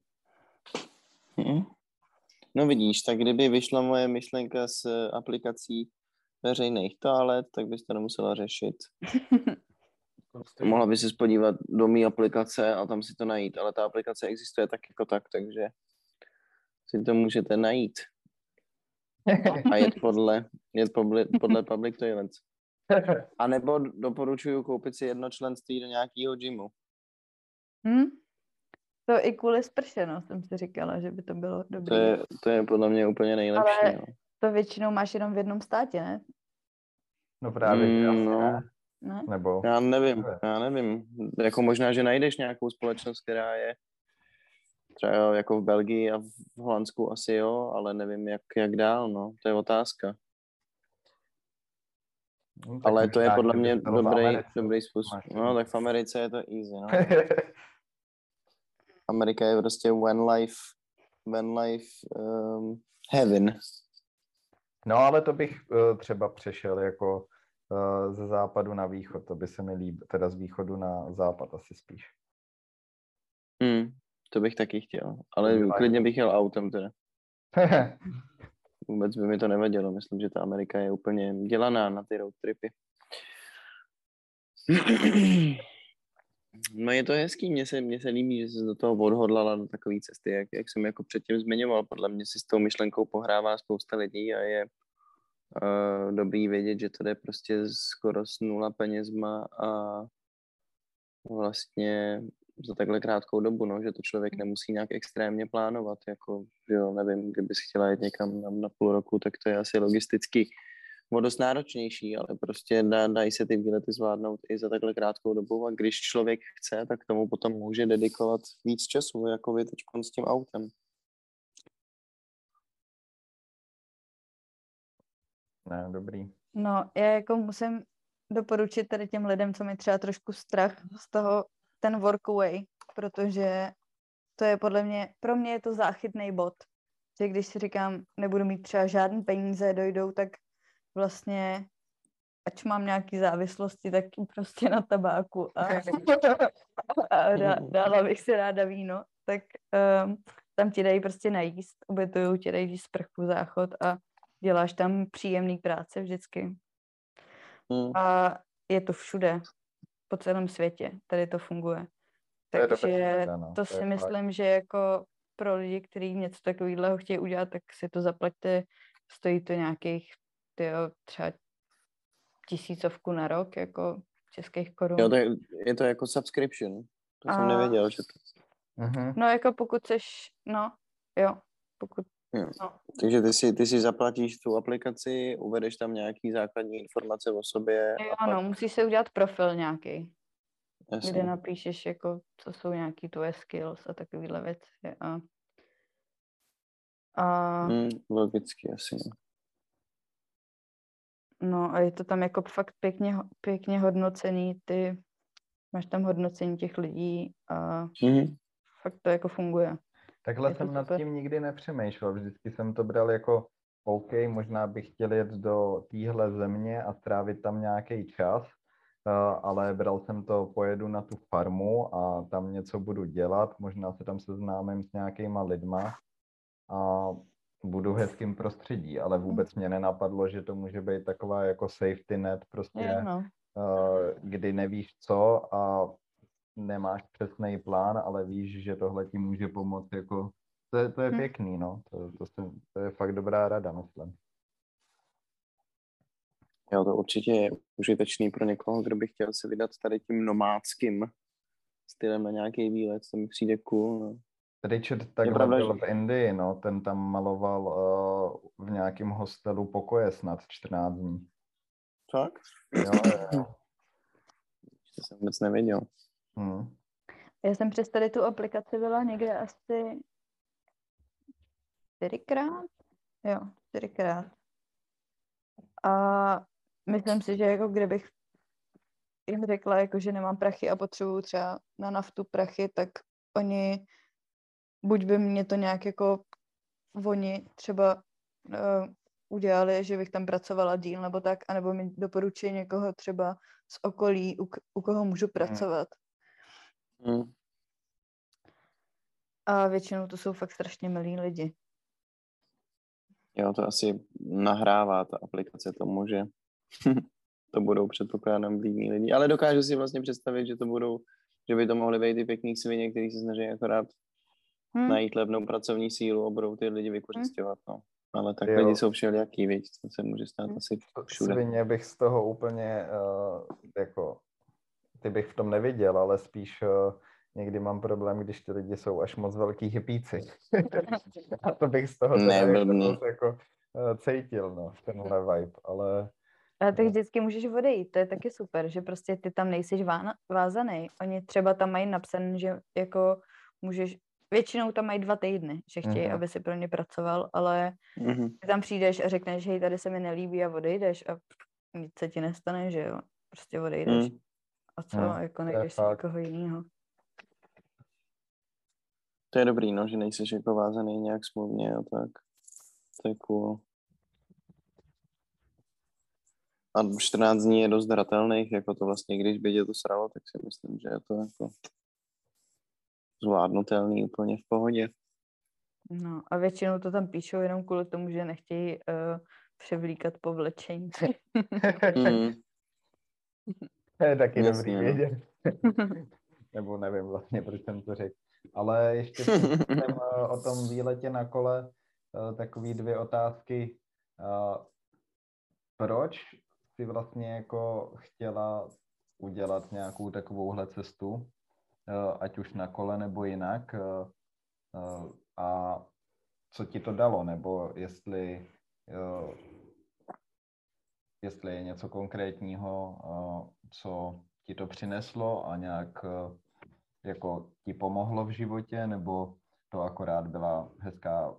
Hm. No vidíš, tak kdyby vyšla moje myšlenka s aplikací veřejných toalet, tak bys to nemusela řešit. Mohla by se podívat do mý aplikace a tam si to najít, ale ta aplikace existuje tak jako tak, takže si to můžete najít a jet podle, jet podle, podle public toilets. A nebo doporučuju koupit si jedno členství do nějakého gymu. Hm? To i kvůli sprše, no, jsem si říkala, že by to bylo dobré. To je, to je podle mě úplně nejlepší. Ale- no. To většinou máš jenom v jednom státě, ne? No právě, Mm, asi no. ne. ne? Nebo, Já nevím, já nevím. Jako možná, že najdeš nějakou společnost, která je třeba jako v Belgii a v Holandsku asi jo, ale nevím, jak, jak dál, no. To je otázka. no, Ale to je podle mě dobrý, dobrý způsob. No, tak v Americe je to easy, no. Amerika je prostě one life, one life um, heaven. No, ale to bych eh, třeba přešel jako eh, ze západu na východ, to by se mi líbilo, teda z východu na západ asi spíš. Hmm, to bych taky chtěl, ale Udělaj. klidně bych jel autem teda. vůbec by mi to nevadilo. Myslím, že ta Amerika je úplně dělaná na ty road tripy. No je to hezký, mně se, mně se líbí, že se do toho odhodlala do takové cesty, jak, jak jsem jako předtím zmiňoval. Podle mě si s tou myšlenkou pohrává spousta lidí a je uh, dobrý vědět, že to jde prostě skoro s nula penězma a vlastně za takhle krátkou dobu, no, že to člověk nemusí nějak extrémně plánovat, jako, že jo, nevím, kdybys chtěla jít někam na, na půl roku, tak to je asi logisticky o dost náročnější, ale prostě dá, dají se ty výlety zvládnout i za takhle krátkou dobu a když člověk chce, tak tomu potom může dedikovat víc času, jako vy teď s tím autem. Ne, dobrý. No, já jako musím doporučit tady těm lidem, co mi třeba trošku strach z toho, ten workaway, protože to je podle mě, pro mě je to záchytný bod, že když si říkám, nebudu mít třeba žádný peníze, dojdou, tak vlastně, ať mám nějaký závislosti, tak prostě na tabáku a, a dá, dala bych si ráda víno, tak um, tam ti dají prostě najíst, ubytují ti dají sprchu, záchod a děláš tam příjemný práce vždycky. Hmm. A je to všude, po celém světě, tady to funguje. To je Takže to to je si fakt. myslím, že jako pro lidi, kteří něco takového chtějí udělat, tak si to zaplaťte. Stojí to nějakých tyjo, třeba tisícovku na rok, jako českých korun. Jo, to je, je to jako subscription. To jsem A- nevěděl, že to... Mhm. No jako pokud seš, no, jo, pokud, Jo. no, Takže ty si, ty si zaplatíš tu aplikaci, uvedeš tam nějaký základní informace o sobě. jo, a no, pak, musíš si udělat profil nějaký, kde jasně. napíšeš, jako, co jsou nějaký tvoje skills a takovéhle věci. A, a Hmm, logicky asi. no. No a je to tam jako fakt pěkně, pěkně hodnocený, ty máš tam hodnocení těch lidí a Mhm. fakt to jako funguje. Takhle jsem nad tím nikdy nepřemýšlel. Vždycky jsem to bral jako OK, možná bych chtěl jet do téhle země a strávit tam nějaký čas, eh, ale bral jsem to, pojedu na tu farmu a tam něco budu dělat, možná se tam seznámím s nějakýma lidma a budu v hezkým prostředí, ale vůbec mě nenapadlo, že to může být taková jako safety net, prostě no. kdy nevíš co a nemáš přesný plán, ale víš, že tohle ti může pomoct, jako to je, to je Hm. pěkný, no, to, to, se, to je fakt dobrá rada, myslím. Jo, to určitě je užitečný pro někoho, kdo by chtěl se vydat tady tím nomádským stylem na nějaký výlet, to mi přijde cool. No. Richard takhle pravda, byl že- v Indii, no, ten tam maloval uh, v nějakém hostelu pokoje snad 14 dní. Jo, jo, jo. To jsem vůbec nevěděl. Hm. Já jsem přes tady tu aplikaci byla někde asi čtyřikrát. Jo, čtyřikrát. A myslím si, že jako kdybych jim řekla, jako, že nemám prachy a potřebuju třeba na naftu prachy, tak oni buď by mě to nějak jako oni třeba uh, udělali, že bych tam pracovala díl nebo tak, anebo mi doporučí někoho třeba z okolí, u, u koho můžu pracovat. Hmm. A většinou to jsou fakt strašně milí lidi. Jo, to asi nahrává ta aplikace tomu, že to budou předpokládám vlídní lidi. Ale dokážu si vlastně představit, že to budou, že by to mohly být ty pěkný svině, který se snaží akorát Hm? najít levnou pracovní sílu a budou ty lidi vykořišťovat. No. Ale tak Jo. lidi jsou všelijaký, víc, to se může stát Hm. asi všude. Svině bych z toho úplně uh, jako, ty bych v tom neviděl, ale spíš uh, někdy mám problém, když ty lidi jsou až moc velký hypíci. A to bych z toho Ne, jako, moc jako uh, cítil, no, tenhle vibe, ale Ale tak No. vždycky můžeš odejít, to je taky super, že prostě ty tam nejsiš vána, vázaný. Oni třeba tam mají napsané, že jako můžeš, většinou tam mají dva týdny, že chtějí, Mhm. aby si pro ně pracoval, ale Mhm. ty tam přijdeš a řekneš, hej, tady se mi nelíbí a odejdeš a nic se ti nestane, že jo, prostě odejdeš. Mm. A co, Mm, jako najdeš si někoho jiného. To je dobrý, no, že nejsi jako vázaný nějak smluvně a tak. To je cool. A 14 dní je dost hratelných, jako to vlastně, když by tě to sralo, tak si myslím, že je to jako zvládnutelný úplně v pohodě. No a většinou to tam píšou jenom kvůli tomu, že nechtějí uh, převlíkat povlečení. Mm. To je taky Jasně, dobrý no. vědět. Nebo nevím vlastně, proč jsem to řekl. Ale ještě jsem eh, o tom výletě na kole eh, takový dvě otázky. Eh, Proč si vlastně jako chtěla udělat nějakou takovouhle cestu, ať už na kole nebo jinak? A co ti to dalo? Nebo jestli jestli je něco konkrétního, eh, co ti to přineslo a nějak eh, jako ti pomohlo v životě, nebo to akorát byla hezká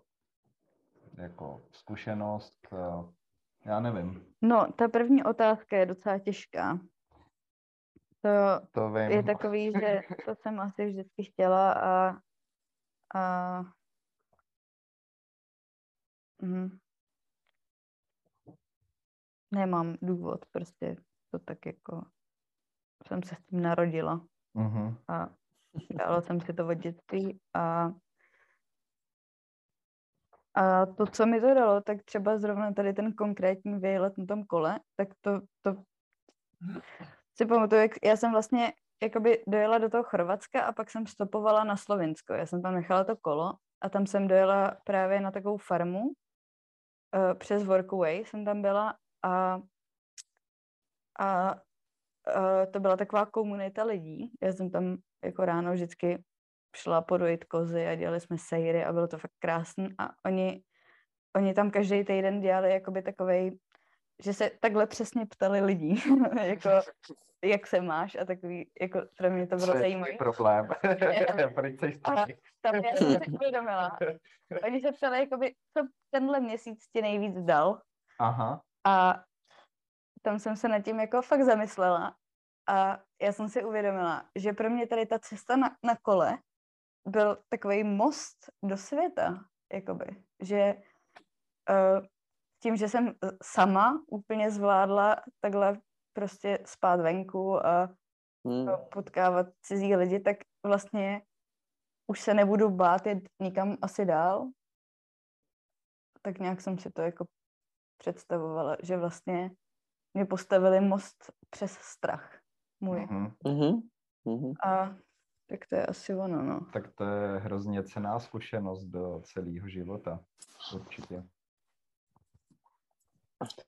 jako zkušenost, eh, já nevím, No, ta první otázka je docela těžká. To to vím. je takový, že to jsem asi vždycky chtěla a, a mhm. Nemám důvod, prostě to tak jako jsem se s tím narodila Mhm. a dělala jsem si to od dětství a a to, co mi to dalo, tak třeba zrovna tady ten konkrétní výlet na tom kole, tak to, to si pamatuju, jak já jsem vlastně jakoby dojela do toho Chorvatska a pak jsem stopovala na Slovinsko. Já jsem tam nechala to kolo a tam jsem dojela právě na takovou farmu. Uh, přes Workaway jsem tam byla a, a uh, to byla taková komunita lidí. Já jsem tam jako ráno vždycky šla podojit kozy a dělali jsme sejry a bylo to fakt krásný a oni, oni tam každý týden dělali jakoby takovej, že se takhle přesně ptali lidí, jako jak se máš a takový, jako pro mě to bylo zajímavé. problém? A tam já jsem si uvědomila. Oni se ptali, jakoby, co tenhle měsíc ti nejvíc dal Aha, a tam jsem se nad tím jako fakt zamyslela a já jsem si uvědomila, že pro mě tady ta cesta na, na kole byl takový most do světa, jakoby, že uh, tím, že jsem sama úplně zvládla takhle prostě spát venku a Mm. no, potkávat cizí lidi, tak vlastně už se nebudu bát jít nikam asi dál. Tak nějak jsem si to jako představovala, že vlastně mě postavili most přes strach můj. mhm. Mhm. Mhm. A tak to je asi ono, no. tak to je hrozně cená zkušenost do celého života, určitě.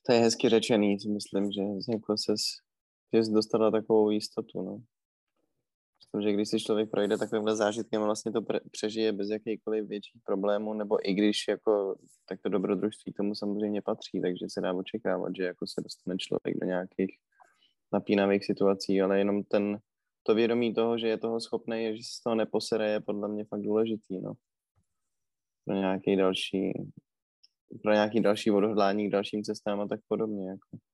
To je hezky řečený, myslím, že jako ses, že jsi dostala takovou jistotu, no. Myslím, že když si člověk projde takovýmhle zážitkem, vlastně to přežije bez jakýchkoliv větších problémů, nebo i když jako, tak to dobrodružství tomu samozřejmě patří, takže se dá očekávat, že jako se dostane člověk do nějakých napínavých situací, ale jenom ten, to vědomí toho, že je toho schopný, že se z toho neposere, je podle mě fakt důležitý, no. Pro nějaký další, pro nějaký další odhodlání k dalším cestám a tak podobně, jako.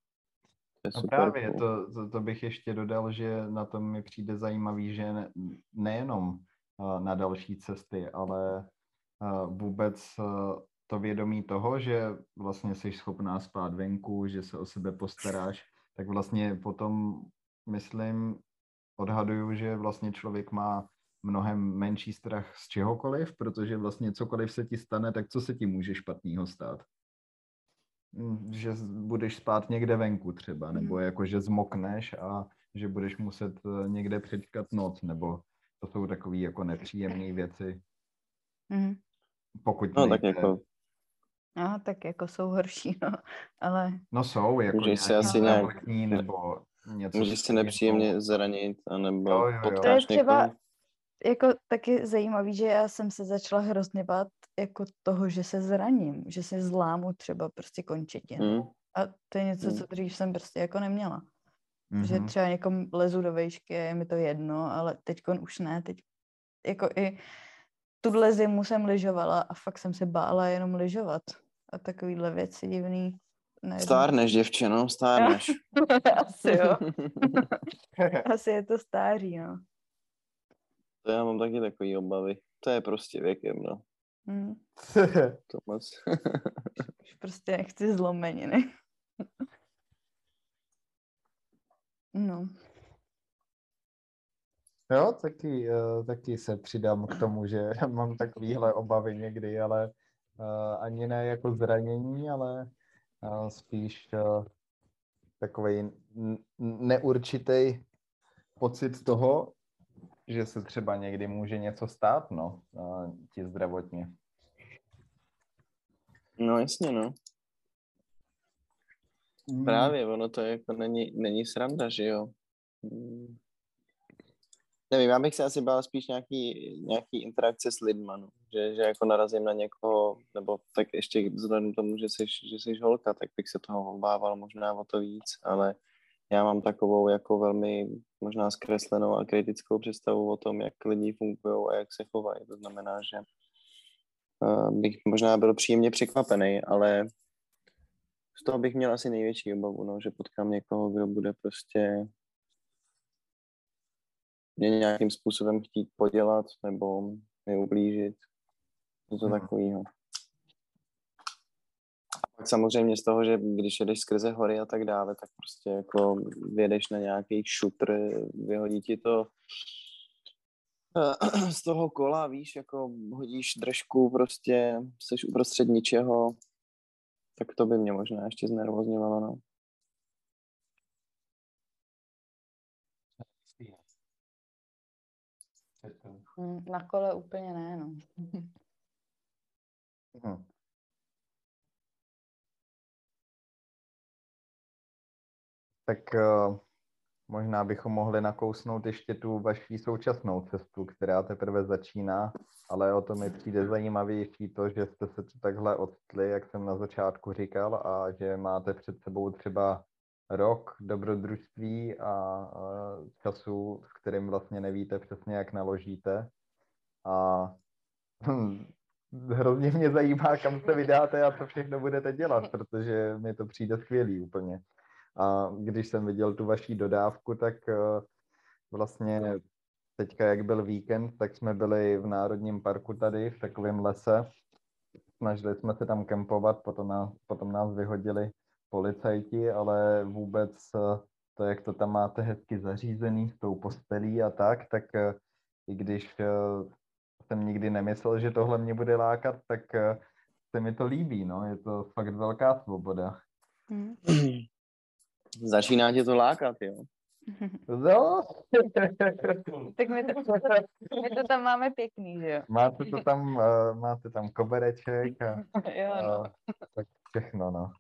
Je No super právě, cool. to, to, to bych ještě dodal, že na tom mi přijde zajímavý, že ne, nejenom uh, na další cesty, ale uh, vůbec uh, to vědomí toho, že vlastně jsi schopná spát venku, že se o sebe postaráš, tak vlastně potom, myslím, odhaduju, že vlastně člověk má mnohem menší strach z čehokoliv, protože vlastně cokoliv se ti stane, tak co se ti může špatného stát? Mm, Že budeš spát někde venku třeba, nebo Mhm. jako, že zmokneš a že budeš muset eh, někde přečkat noc, nebo to jsou takové jako nepříjemné věci, Mhm. pokud No tak jako, A tak jako jsou horší, no. Ale No jsou, jako Můžeš si nějaký asi nějak- nebo něco. můžeš si nepříjemně zranit, anebo Jo, jo, jo. potkáš To je třeba- někoho. Jako taky zajímavý, že já jsem se začala hrozně bát jako toho, že se zraním, že si zlámu třeba prostě končetinu. Mm. A to je něco, Mm. co dřív jsem prostě jako neměla. Že Mhm. třeba někom lezu do vejšky a je mi to jedno, ale teď už ne. Teď jako i tuhle zimu jsem lyžovala a fakt jsem se bála jenom lyžovat. A takovýhle věci divný. Ne, Stárneš, děvče, no, stárneš. Asi jo. Asi je to stáří, no. To já mám taky takový obavy. To je prostě věkem, no. Hm. To moc. Už prostě nechci zlomeniny. no. Jo, taky, uh, taky se přidám k tomu, že mám takovýhle obavy někdy, ale uh, ani ne jako zranění, ale uh, spíš takový neurčitý pocit toho, že se třeba někdy může něco stát, no, ti zdravotně. No jasně, no. Mm. Právě, ono to jako není, není sranda, že jo. Mm. Nevím, já bych se asi bál spíš nějaký, nějaký interakce s lidma, no. že, že jako narazím na někoho, nebo tak ještě vzhledem tomu, že jsi, že jsi holka, tak bych se toho obával možná o to víc, ale já mám takovou jako velmi možná zkreslenou a kritickou představu o tom, jak lidi fungují a jak se chovají. To znamená, že uh, bych možná byl příjemně překvapený, ale z toho bych měl asi největší obavu, no, že potkám někoho, kdo bude prostě mě nějakým způsobem chtít podělat nebo mi ublížit. Něco hmm. takového. A pak samozřejmě z toho, že když jedeš skrze hory a tak dále, tak prostě jako vědeš na nějaký šutr, vyhodí ti to z toho kola, víš, jako hodíš držku, prostě jsi uprostřed ničeho, tak to by mě možná ještě znervozňovalo, no. Mm, na kole úplně ne, no. Hmm. Tak uh, možná bychom mohli nakousnout ještě tu vaší současnou cestu, která teprve začíná, ale o to mi přijde zajímavější to, že jste se tu takhle odstli, jak jsem na začátku říkal, a že máte před sebou třeba rok dobrodružství a, a času, s kterým vlastně nevíte přesně, jak naložíte. A hm, hrozně mě zajímá, kam se vydáte a co všechno budete dělat, protože mi to přijde skvělý úplně. A když jsem viděl tu vaší dodávku, tak uh, vlastně teďka, jak byl víkend, tak jsme byli v Národním parku tady, v takovém lese. Snažili jsme se tam kempovat, potom nás, potom nás vyhodili policajti, ale vůbec uh, to, jak to tam máte hezky zařízený s tou postelí a tak, tak uh, i když jsem nikdy nemyslel, že tohle mě bude lákat, tak se mi to líbí, no, je to fakt velká svoboda. Hmm. Začíná tě to lákat, jo? No. tak my to, my to tam máme pěkný, že jo? Máte to tam, uh, máte tam kobereček a, jo, no. uh, tak všechno, no.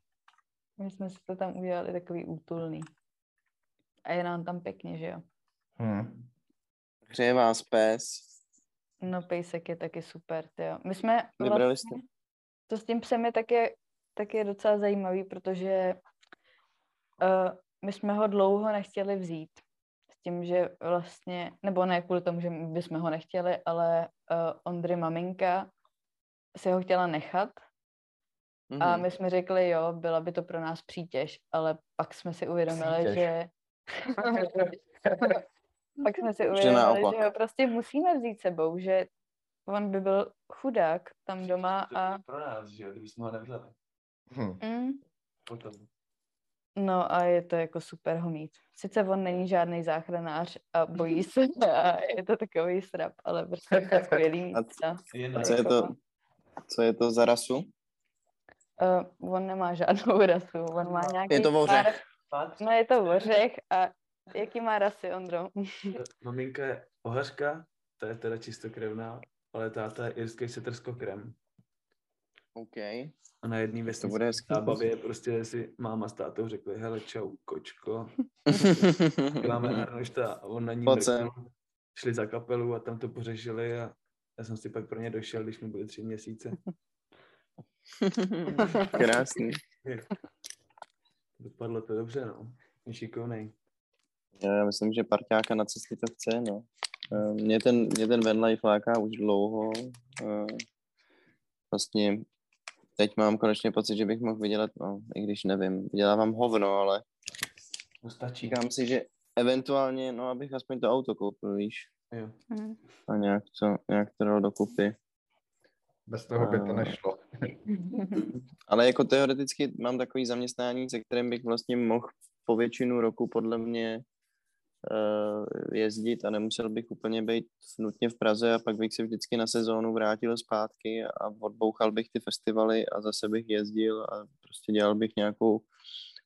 My jsme si to tam udělali takový útulný. A je nám tam pěkně, že jo? Hmm. Hřeje vás pes. No, pejsek je taky super, jo. My jsme Vybrali vlastně, jste? To s tím psem je taky, taky docela zajímavý, protože uh, my jsme ho dlouho nechtěli vzít. S tím, že vlastně, nebo ne kvůli tomu, že my bychom ho nechtěli, ale uh, Ondry maminka si ho chtěla nechat. Mm-hmm. A mhm. my jsme řekli, jo, byla by to pro nás přítěž, ale pak jsme si uvědomili, přítěž. že... pak jsme si uvědomili, že ho prostě musíme vzít sebou, že on by byl chudák tam doma a... Pro nás, že jo, kdybychom ho nevzali. Hm. Mm. Potom. No a je to jako super ho mít. Sice on není žádný záchranář a bojí se a je to takový strap, ale prostě je to skvělý mít. A, a co, je to, co je to za rasu? Uh, on nemá žádnou rasu, on má nějaký... Je to vořech. Pár... No je to vořech a jaký má rasy, Ondro? Maminka je ohařka, to je teda čistokrevná, ale táta je irský setrskokrem. OK. A na jedný vesnici bude zábavě prostě si máma s tátou řekli, hele čau, kočko. Děláme Arnošta a on na ní mrknul, šli za kapelu a tam to pořešili a já jsem si pak pro ně došel, když mi byly tři měsíce. Krásný. Dopadlo to dobře, no. Je šikovnej. Já myslím, že parťáka na cestě to chce, no. Eh, mě ten, mě ten vanlife láká už dlouho. Eh, vlastně teď mám konečně pocit, že bych mohl vydělat, no, i když nevím, vydělávám hovno, ale stačí. Říkám si, že eventuálně, no, abych aspoň to auto koupil, víš. Jo. Mhm. A nějak to, nějak to dal dokupy. Bez toho by to nešlo. ale jako teoreticky mám takový zaměstnání, se kterým bych vlastně mohl po většinu roku podle mě jezdit a nemusel bych úplně být nutně v Praze a pak bych se vždycky na sezónu vrátil zpátky a odbouchal bych ty festivaly a zase bych jezdil a prostě dělal bych nějakou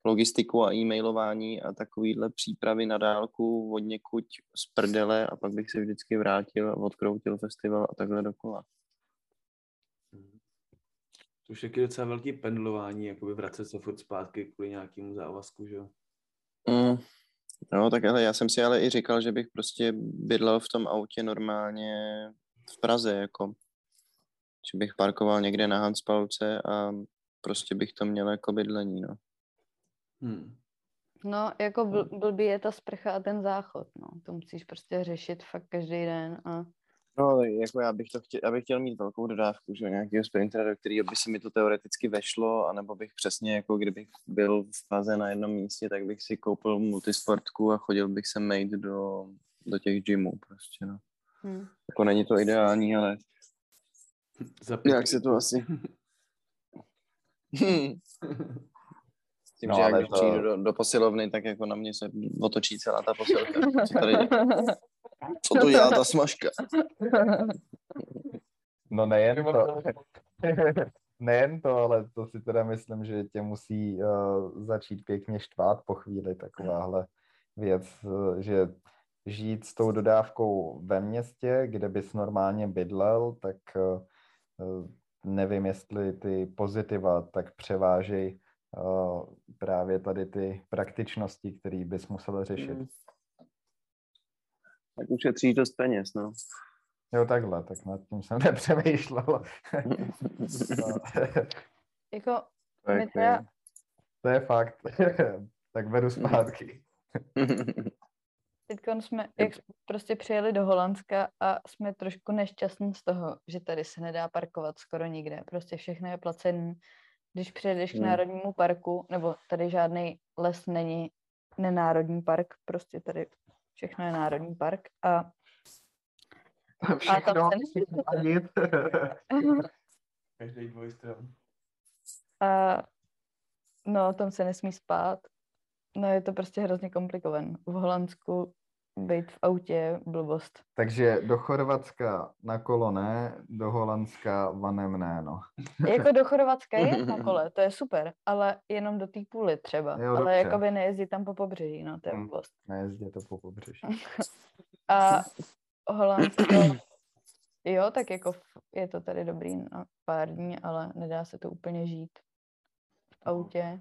logistiku a e-mailování a takovýhle přípravy na dálku od někuď z prdele a pak bych se vždycky vrátil a odkroutil festival a takhle dokola. To už je docela velký pendlování, jakoby vracet se furt zpátky kvůli nějakému závazku, že jo? Mm, no, tak ale já jsem si ale i říkal, že bych prostě bydlel v tom autě normálně v Praze, jako. Že bych parkoval někde na Hanspalce a prostě bych to měl jako bydlení, no. Hmm. No, jako bl- blbý je ta sprcha a ten záchod, no. To musíš prostě řešit fakt každý den a... No, jako já bych to chtěl, já bych chtěl mít velkou dodávku, že nějakého sprintera, do kterého by se mi to teoreticky vešlo, anebo bych přesně, jako kdybych byl v Praze na jednom místě, tak bych si koupil multisportku a chodil bych se made do, do těch gymů prostě, no. Hmm. Jako není to ideální, ale jak se to asi... tím, no, že jak to... přijdu do, do posilovny, tak jako na mě se otočí celá ta posilka. Co, tady, co tu dělá ta smažka? No nejen to, nejen to, ale to si teda myslím, že tě musí uh, začít pěkně štvát po chvíli takováhle věc, uh, že žít s tou dodávkou ve městě, kde bys normálně bydlel, tak uh, nevím, jestli ty pozitiva tak převážejí právě tady ty praktičnosti, které bys musel řešit. Tak ušetří dost peněz, no. Jo, takhle, tak nad tím jsem nepřemýšlel. no. jako, to je, teda... to je fakt. tak vedu zpátky. Teď jsme, jak jsme prostě přijeli do Holandska a jsme trošku nešťastní z toho, že tady se nedá parkovat skoro nikde. Prostě všechno je placené když přijedeš k hmm. národnímu parku, nebo tady žádný les není nenárodní park, prostě tady všechno je národní park a Všechno, a tam se a nic. Každý dvojstran. A no, tam se nesmí spát. No je to prostě hrozně komplikované. V Holandsku být v autě blbost. Takže do Chorvatska na kolo ne, do Holandska vanem ne, no. jako do Chorvatska je na kole, to je super, ale jenom do té půly třeba. Jo, ale jako by nejezdí tam po pobřeží, no, to je hmm, blbost. Nejezdí to po pobřeží. A Holandsko, jo, tak jako je to tady dobrý na pár dní, ale nedá se to úplně žít v autě.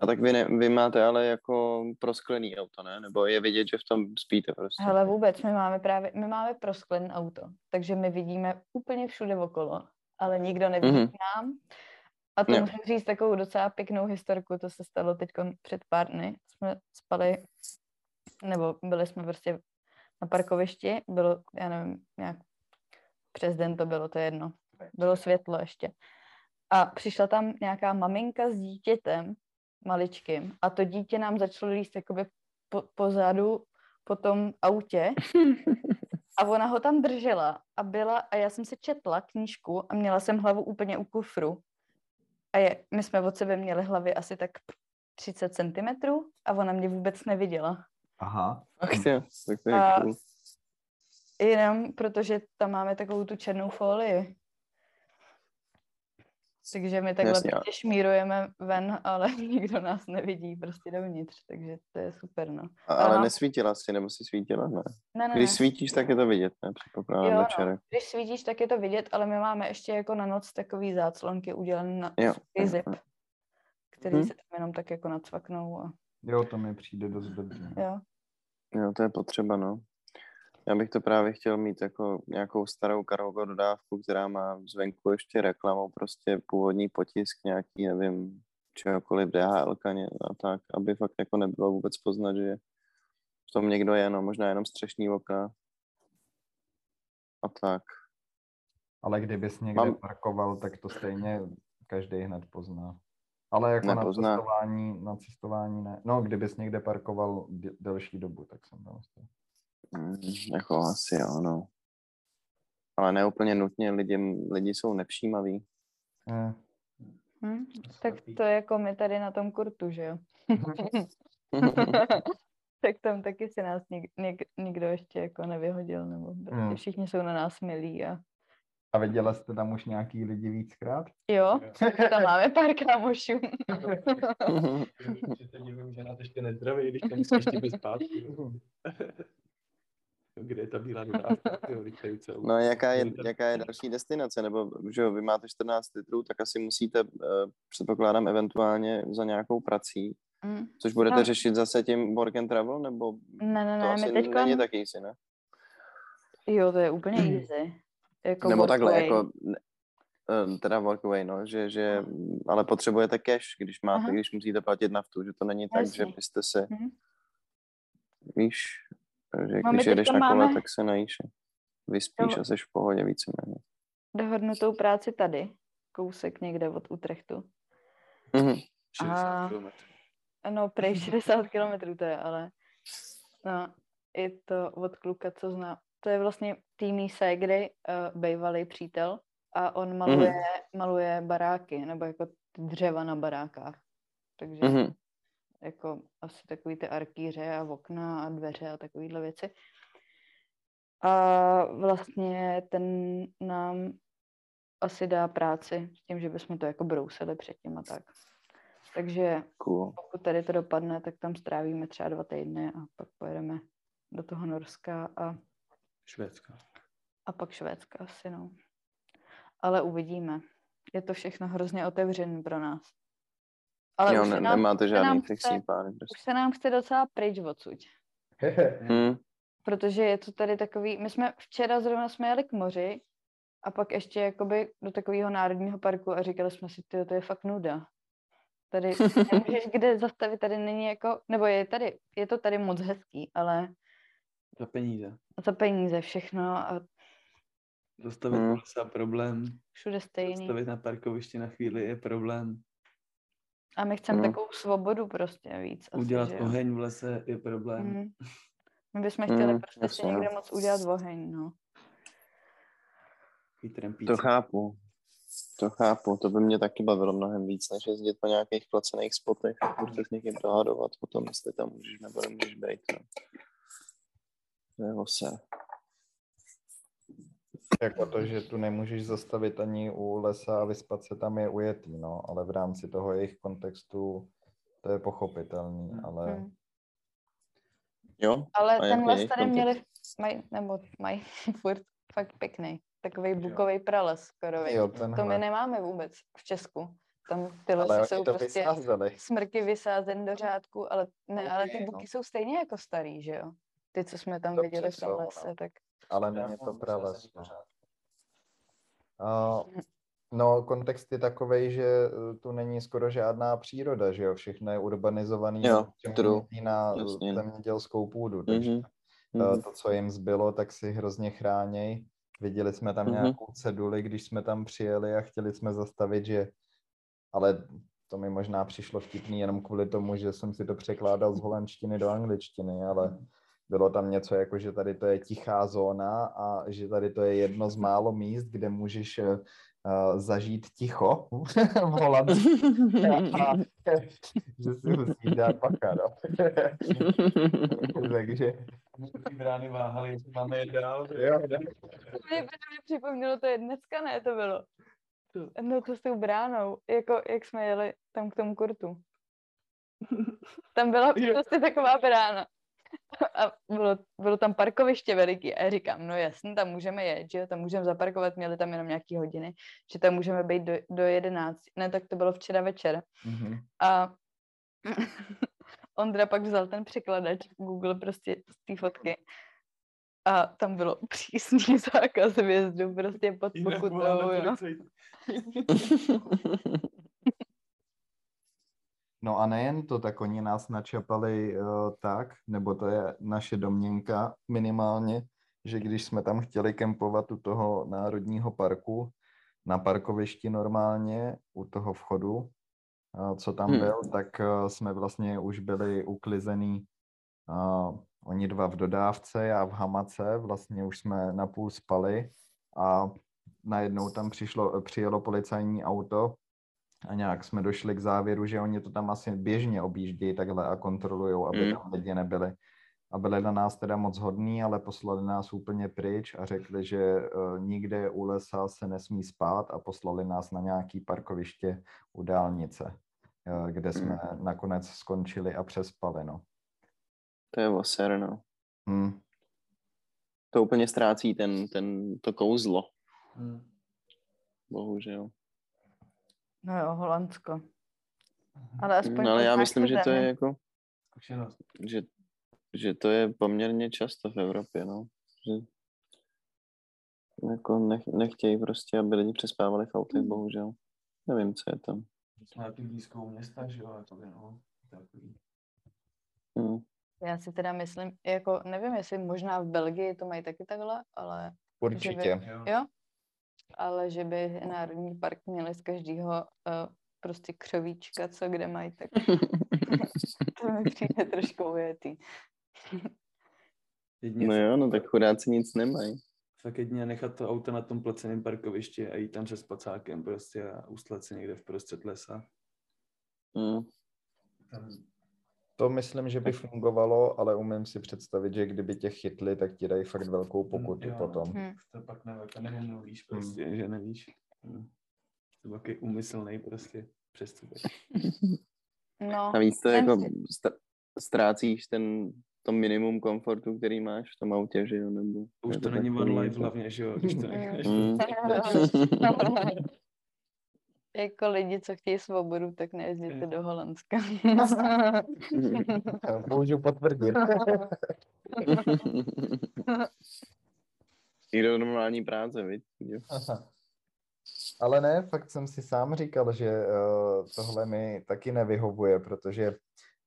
A tak vy, ne, vy máte ale jako prosklený auto, ne? Nebo je vidět, že v tom spíte prostě? Hele, vůbec, my máme právě, my máme prosklený auto, takže my vidíme úplně všude okolo, ale nikdo nevidí mm-hmm. k nám. A to musím říct takovou docela pěknou historku, to se stalo teď před pár dny. Jsme spali, nebo byli jsme prostě na parkovišti, bylo, já nevím, nějak přes den to bylo, to jedno. Bylo světlo ještě. A přišla tam nějaká maminka s dítětem maličkým a to dítě nám začalo líst jakoby po, pozadu po tom autě a ona ho tam držela a byla, a já jsem se četla knížku a měla jsem hlavu úplně u kufru a je, my jsme od sebe měli hlavy asi tak 30 cm a ona mě vůbec neviděla. Aha. Ach tak to je a cool. Jenom protože tam máme takovou tu černou folii. Takže my takhle Jasně. prostě šmírujeme ven, ale nikdo nás nevidí prostě dovnitř, takže to je super, no. A, ale mám... nesvítila si, nebo si svítila, ne? ne, ne Když ne. svítíš, tak je to vidět, ne? Předpokládám jo, no. Když svítíš, tak je to vidět, ale my máme ještě jako na noc takový záclonky udělané na jo. zip, který hmm. se tam jenom tak jako nacvaknou. A... Jo, to mi přijde dost dobře. Jo. Jo, to je potřeba, no. Já bych to právě chtěl mít jako nějakou starou kargo dodávku, která má zvenku ještě reklamu, prostě původní potisk nějaký, nevím, čehokoliv DHL a tak, aby fakt jako nebylo vůbec poznat, že v tom někdo je, no možná jenom střešní okna a tak. Ale kdybys někde Mám... parkoval, tak to stejně každý hned pozná. Ale jako Nepozná. na cestování, na cestování ne. No, kdybys někde parkoval delší dobu, tak jsem tam Mm, jako asi jo, no. Ale ne úplně nutně, lidi, lidi jsou nevšímaví. Hmm. Hmm, tak to je jako my tady na tom kurtu, že jo? tak tam taky si nás nik, nik, nikdo ještě jako nevyhodil, nebo prostě hmm. všichni jsou na nás milí a a viděla jste tam už nějaký lidi víckrát? Jo, tam máme pár kámošů. že se divím, že nás ještě nezdraví, když tam musíš ještě zpátky. Kde je ta bílá dodávka? No jaká je, jaká je další destinace? Nebo že jo, vy máte 14 litrů, tak asi musíte, uh, předpokládám, eventuálně za nějakou prací. Mm. Což budete no. řešit zase tím work and travel, nebo ne, ne, ne, to asi teďka... není tak easy, ne? Jo, to je úplně easy. Jako Nebo takhle, away. jako eh, teda walkaway, no, že, že, ale potřebujete cash, když máte, Aha. když musíte platit naftu, že to není tak, Jasně. že byste se, mm-hmm. víš, že no, když jedeš na kole, máme... tak se najíš, vyspíš no. a jsi v pohodě víceméně. Dohodnutou práci tady, kousek někde od Utrechtu. Mm-hmm. 60 a... km. No, prej 60 km to je, ale no, je to od kluka, co zná, to je vlastně týmí ségry, uh, bývalý přítel a on maluje, mm. maluje baráky, nebo jako dřeva na barákách. Takže mm. Jako asi takový ty arkýře a okna a dveře a takovýhle věci. A vlastně ten nám asi dá práci s tím, že bychom to jako brousili předtím a tak. Takže cool. pokud tady to dopadne, tak tam strávíme třeba dva týdny a pak pojedeme do toho Norska a Švédska. A pak Švédska asi, no. Ale uvidíme. Je to všechno hrozně otevřené pro nás. Ale jo, ne, nám, nemáte žádný fixní plány. Prostě. Už se nám chce docela pryč odsud. hmm. Protože je to tady takový, my jsme včera zrovna jsme jeli k moři a pak ještě jakoby do takového národního parku a říkali jsme si, ty, to je fakt nuda. Tady nemůžeš kde zastavit, tady není jako, nebo je tady, je to tady moc hezký, ale za peníze. Za peníze všechno a Zastavit hmm. je problém. Všude stejný. Zastavit na parkovišti na chvíli je problém. A my chceme hmm. takovou svobodu prostě víc. Asi, udělat že oheň v lese je problém. Hmm. My bychom chtěli hmm, prostě si někde moc udělat oheň, no. To chápu. To chápu, to by mě taky bavilo mnohem víc, než jezdit po nějakých placených spotech a prostě s někým dohadovat o tom, jestli tam můžeš nebo nemůžeš být. No. Nebo se. Jako to, že tu nemůžeš zastavit ani u lesa a vyspat se tam je ujetý, no, ale v rámci toho jejich kontextu to je pochopitelný, hmm. ale... Hmm. Jo? Ale ten les tady měli, maj, nebo mají furt fakt pěkný, takový bukový prales skoro. Jo, to my nemáme vůbec v Česku. Tam ty lesy ale jsou prostě vysázeli. smrky vysázen do řádku, ale, ne, okay, ale ty buky no. jsou stejně jako starý, že jo? ty, co jsme tam Dobře viděli v tom lese, no. tak... Ale není to prales. No. Uh, no, kontext je takový, že eh, tu není skoro žádná příroda, že jo, všechno je urbanizovaný jo, na zemědělskou půdu, takže mm-hmm. to, co jim zbylo, tak si hrozně chráněj. Viděli jsme tam mm-hmm. nějakou ceduli, když jsme tam přijeli a chtěli jsme zastavit, že ale to mi možná přišlo vtipný jenom kvůli tomu, že jsem si to překládal z holandštiny do angličtiny, ale bylo tam něco jako, že tady to je tichá zóna a že tady to je jedno z málo míst, kde můžeš uh, zažít ticho v Holandsku. že si dát bacha, no. Takže ty brány váhaly, jestli máme je dál. Jo. Mě právě připomnělo, to je dneska, ne, to bylo. No to s tou bránou, jako jak jsme jeli tam k tomu kurtu. Tam byla prostě taková brána. A bylo, bylo tam parkoviště veliký a já říkám, no jasně, tam můžeme jet, že jo, tam můžeme zaparkovat, měli tam jenom nějaký hodiny, že tam můžeme být do, do 11. Ne, tak to bylo včera večer. Mm-hmm. A Ondra pak vzal ten překladač Google prostě z té fotky a tam bylo přísný zákaz vjezdu prostě pod pokutou, jo. No a nejen to, tak oni nás načapali uh, tak, nebo to je naše domněnka minimálně, že když jsme tam chtěli kempovat u toho národního parku, na parkovišti normálně, u toho vchodu, uh, co tam hmm. byl, tak uh, jsme vlastně už byli uklizený uh, oni dva v dodávce, já v hamace, vlastně už jsme napůl spali a najednou tam přišlo, přijelo policajní auto a nějak jsme došli k závěru, že oni to tam asi běžně objíždějí takhle a kontrolují, aby mm. tam lidi nebyli. A byli na nás teda moc hodní, ale poslali nás úplně pryč a řekli, že uh, nikde u lesa se nesmí spát a poslali nás na nějaký parkoviště u dálnice, uh, kde jsme mm. nakonec skončili a přespali, no. To je voser, no. Hmm. To úplně ztrácí ten, ten, to kouzlo. Hmm. Bohužel. No jo, Holandsko. Ale aspoň no, ale já myslím, že to je jako, že, že to je poměrně často v Evropě, no. Že jako nech, nechtějí prostě, aby lidi přespávali v autech, hmm. bohužel. Nevím, co je tam. Jsme taky blízkou města, že jo, jako no, takový. Hmm. Já si teda myslím, jako nevím, jestli možná v Belgii to mají taky takhle, ale... Určitě. By, jo? Ale že by Národní park měli z každého uh, prostě křovíčka, co kde mají, tak to mi přijde trošku ujetý. no jo, no tak chudáci nic nemají. Tak jedině nechat to auto na tom placeném parkovišti a jít tam se spacákem prostě a ustlat se někde v prostřed lesa. Mm. Tam to myslím, že by fungovalo, ale umím si představit, že kdyby tě chytli, tak ti dají fakt velkou hmm, pokutu jo, potom. Hmm. To pak ne, to nemluvíš prostě, hmm. že nevíš. Hmm. To taky umyslný prostě přestupek. No, víc to jako ztrácíš ten, to minimum komfortu, který máš v tom autě, že jo, nebo... Už to, to není one life hlavně, že jo, když to necháš. Jako lidi, co chtějí svobodu, tak nejezděte do Holandska. Můžu potvrdit. I do normální práce, viď? Ale ne, fakt jsem si sám říkal, že uh, tohle mi taky nevyhovuje, protože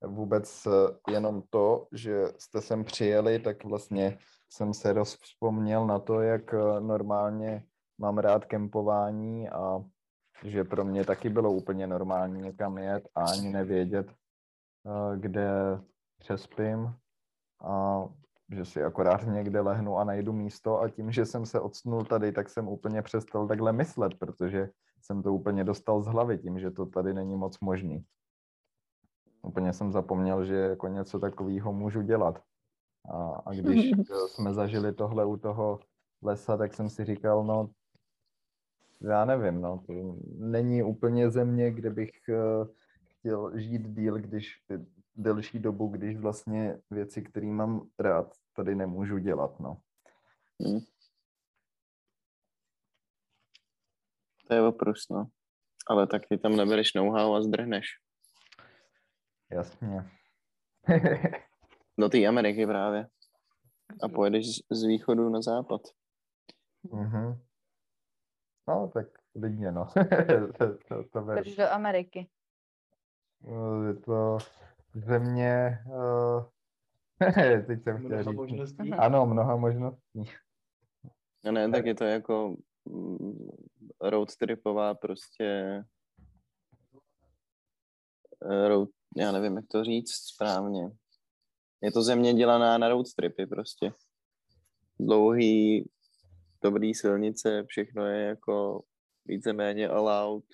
vůbec uh, jenom to, že jste sem přijeli, tak vlastně jsem se rozpomněl na to, jak uh, normálně mám rád kempování a že pro mě taky bylo úplně normální někam jet a ani nevědět, eh, kde přespím a že si akorát někde lehnu a najdu místo a tím, že jsem se odsnul tady, tak jsem úplně přestal takhle myslet, protože jsem to úplně dostal z hlavy tím, že to tady není moc možný. Úplně jsem zapomněl, že jako něco takového můžu dělat. A, a když jsme zažili tohle u toho lesa, tak jsem si říkal, no já nevím, no, to není úplně země, kde bych uh, chtěl žít díl, když delší dobu, když vlastně věci, které mám rád, tady nemůžu dělat, no. Hmm. To je oprus, no. Ale tak ty tam nebereš know-how a zdrhneš. Jasně. Do té Ameriky právě. A pojedeš z, z východu na západ. Mhm. No, tak klidně, no. to, to, to Proč do Ameriky? No, je to země, uh, teď jsem chtěl říct. Možností. Ano, mnoha možností. No ne, tak je to jako mm, road tripová prostě eh, road, já nevím, jak to říct správně. Je to země dělaná na road tripy prostě. Dlouhý dobrý silnice, všechno je jako víceméně allowed.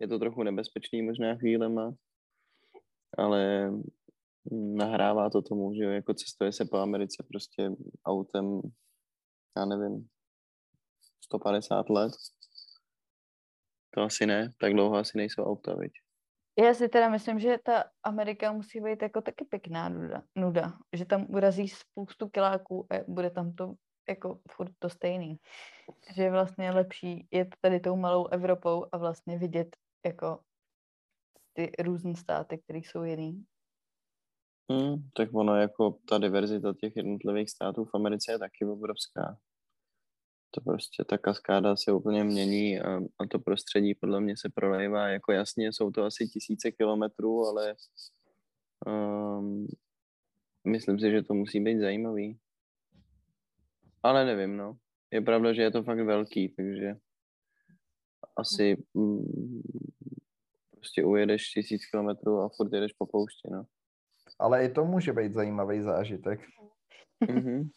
Je to trochu nebezpečný možná chvílema, ale nahrává to tomu, že jako cestuje se po Americe prostě autem, já nevím, 150 let. To asi ne, tak dlouho asi nejsou auta, viď? Já si teda myslím, že ta Amerika musí být jako taky pěkná nuda, nuda že tam urazí spoustu kiláků a bude tam to jako furt to stejný. Že je vlastně lepší jet tady tou malou Evropou a vlastně vidět jako ty různé státy, které jsou jiný. Hmm, tak ono jako ta diverzita těch jednotlivých států v Americe je taky obrovská. To prostě ta kaskáda se úplně mění a, a to prostředí podle mě se prolejvá. Jako jasně jsou to asi tisíce kilometrů, ale um, myslím si, že to musí být zajímavý. Ale nevím, no. Je pravda, že je to fakt velký, takže asi mm, prostě ujedeš tisíc kilometrů a furt jedeš po poušti, no. Ale i to může být zajímavý zážitek. Mm-hmm.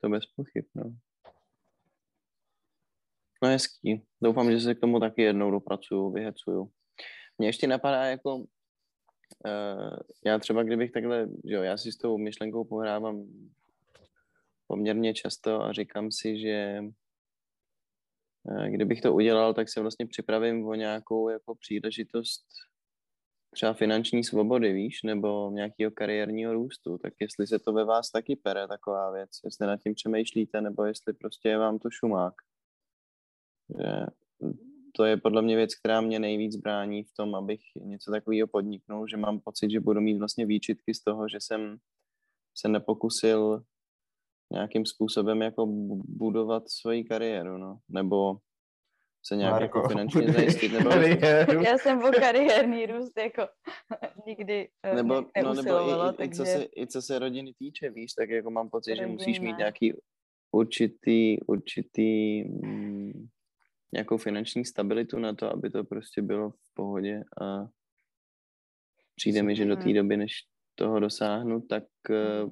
To bez pochyb, no. No hezký. Doufám, že se k tomu taky jednou dopracuju, vyhecuju. Mě ještě napadá jako, uh, já třeba kdybych takhle, že jo, já si s tou myšlenkou pohrávám poměrně často a říkám si, že uh, kdybych to udělal, tak se vlastně připravím o nějakou jako příležitost třeba finanční svobody, víš, nebo nějakého kariérního růstu, tak jestli se to ve vás taky pere taková věc, jestli nad tím přemýšlíte, nebo jestli prostě je vám to šumák. Že to je podle mě věc, která mě nejvíc brání v tom, abych něco takového podniknul, že mám pocit, že budu mít vlastně výčitky z toho, že jsem se nepokusil nějakým způsobem jako budovat svoji kariéru, no. Nebo se nějak Marko, jako finančně zajistit. Nebo Já jsem po kariérní růst jako nikdy eh, nebo, no, nebo i, i, takže... i, co se, i co se rodiny týče, víš, tak jako mám pocit, Rodina. že musíš mít nějaký určitý, určitý mm, nějakou finanční stabilitu na to, aby to prostě bylo v pohodě a přijde mi, že do té doby, než toho dosáhnu, tak uh,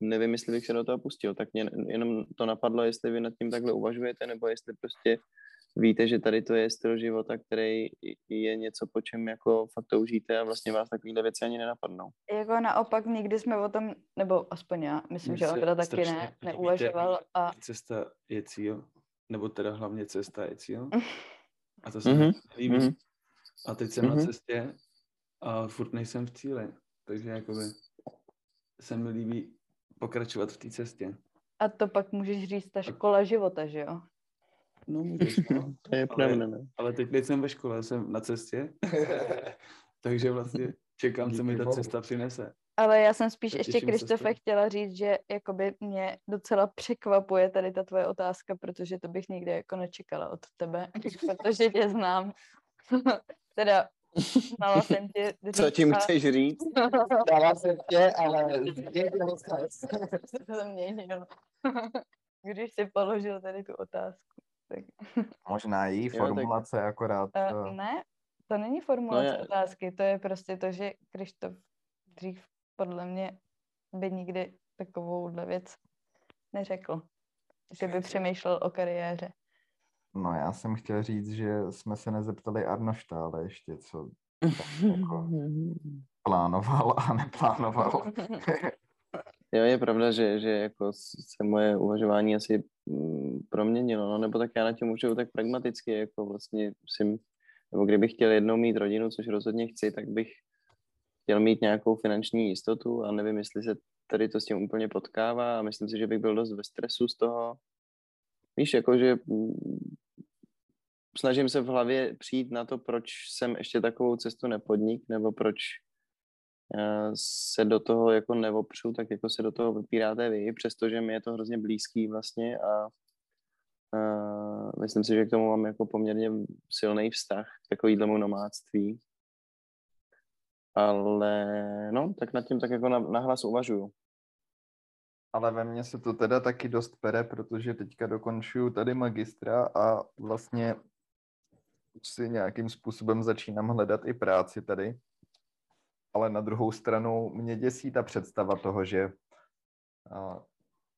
nevím, jestli bych se do toho pustil, tak mě jenom to napadlo, jestli vy nad tím takhle uvažujete, nebo jestli prostě víte, že tady to je styl života, který je něco, po čem jako fakt toužíte a vlastně vás takovýhle věci ani nenapadnou. Jako naopak nikdy jsme o tom, nebo aspoň já, myslím, Mě že Ondra taky ne, neuvažoval. A... Cesta je cíl, nebo teda hlavně cesta je cíl. A to se mm-hmm. líbí. Mm-hmm. A teď jsem mm-hmm. na mhm. cestě a furt nejsem v cíli. Takže jakoby se mi líbí pokračovat v té cestě. A to pak můžeš říct ta škola života, že jo? No, můžeš, no. to je pravda, ne? Ale teď nejsem ve škole, jsem na cestě. Takže vlastně čekám, co mi ta cesta přinese. Ale já jsem spíš ještě Kristofe chtěla říct, že jakoby mě docela překvapuje tady ta tvoje otázka, protože to bych nikdy jako nečekala od tebe, protože tě znám. teda Znala jsem tě dřív Co tím a... chceš říct? Znala jsem tě, ale změnil. Když jsi položil tady tu otázku. Tak... Možná její formulace jo, tak... akorát... Uh, ne, to není formulace no, otázky, to je prostě to, že Krištof dřív podle mě by nikdy takovouhle věc neřekl. Že by přemýšlel o kariéře. No já jsem chtěl říct, že jsme se nezeptali Arnošta, ale ještě co jako plánoval a neplánoval. jo, je pravda, že, že jako se moje uvažování asi mm, proměnilo, no, nebo tak já na tím můžu tak pragmaticky, jako vlastně si, nebo kdybych chtěl jednou mít rodinu, což rozhodně chci, tak bych chtěl mít nějakou finanční jistotu a nevím, jestli se tady to s tím úplně potkává a myslím si, že bych byl dost ve stresu z toho. Víš, jakože mm, snažím se v hlavě přijít na to, proč jsem ještě takovou cestu nepodnik, nebo proč eh, se do toho jako neopřu, tak jako se do toho vypíráte vy, přestože mi je to hrozně blízký vlastně a uh, myslím si, že k tomu mám jako poměrně silný vztah k takovýhlemu nomádství. Ale no, tak nad tím tak jako nahlas uvažuju. Ale ve mně se to teda taky dost pere, protože teďka dokončuju tady magistra a vlastně si nějakým způsobem začínám hledat i práci tady. Ale na druhou stranu mě děsí ta představa toho, že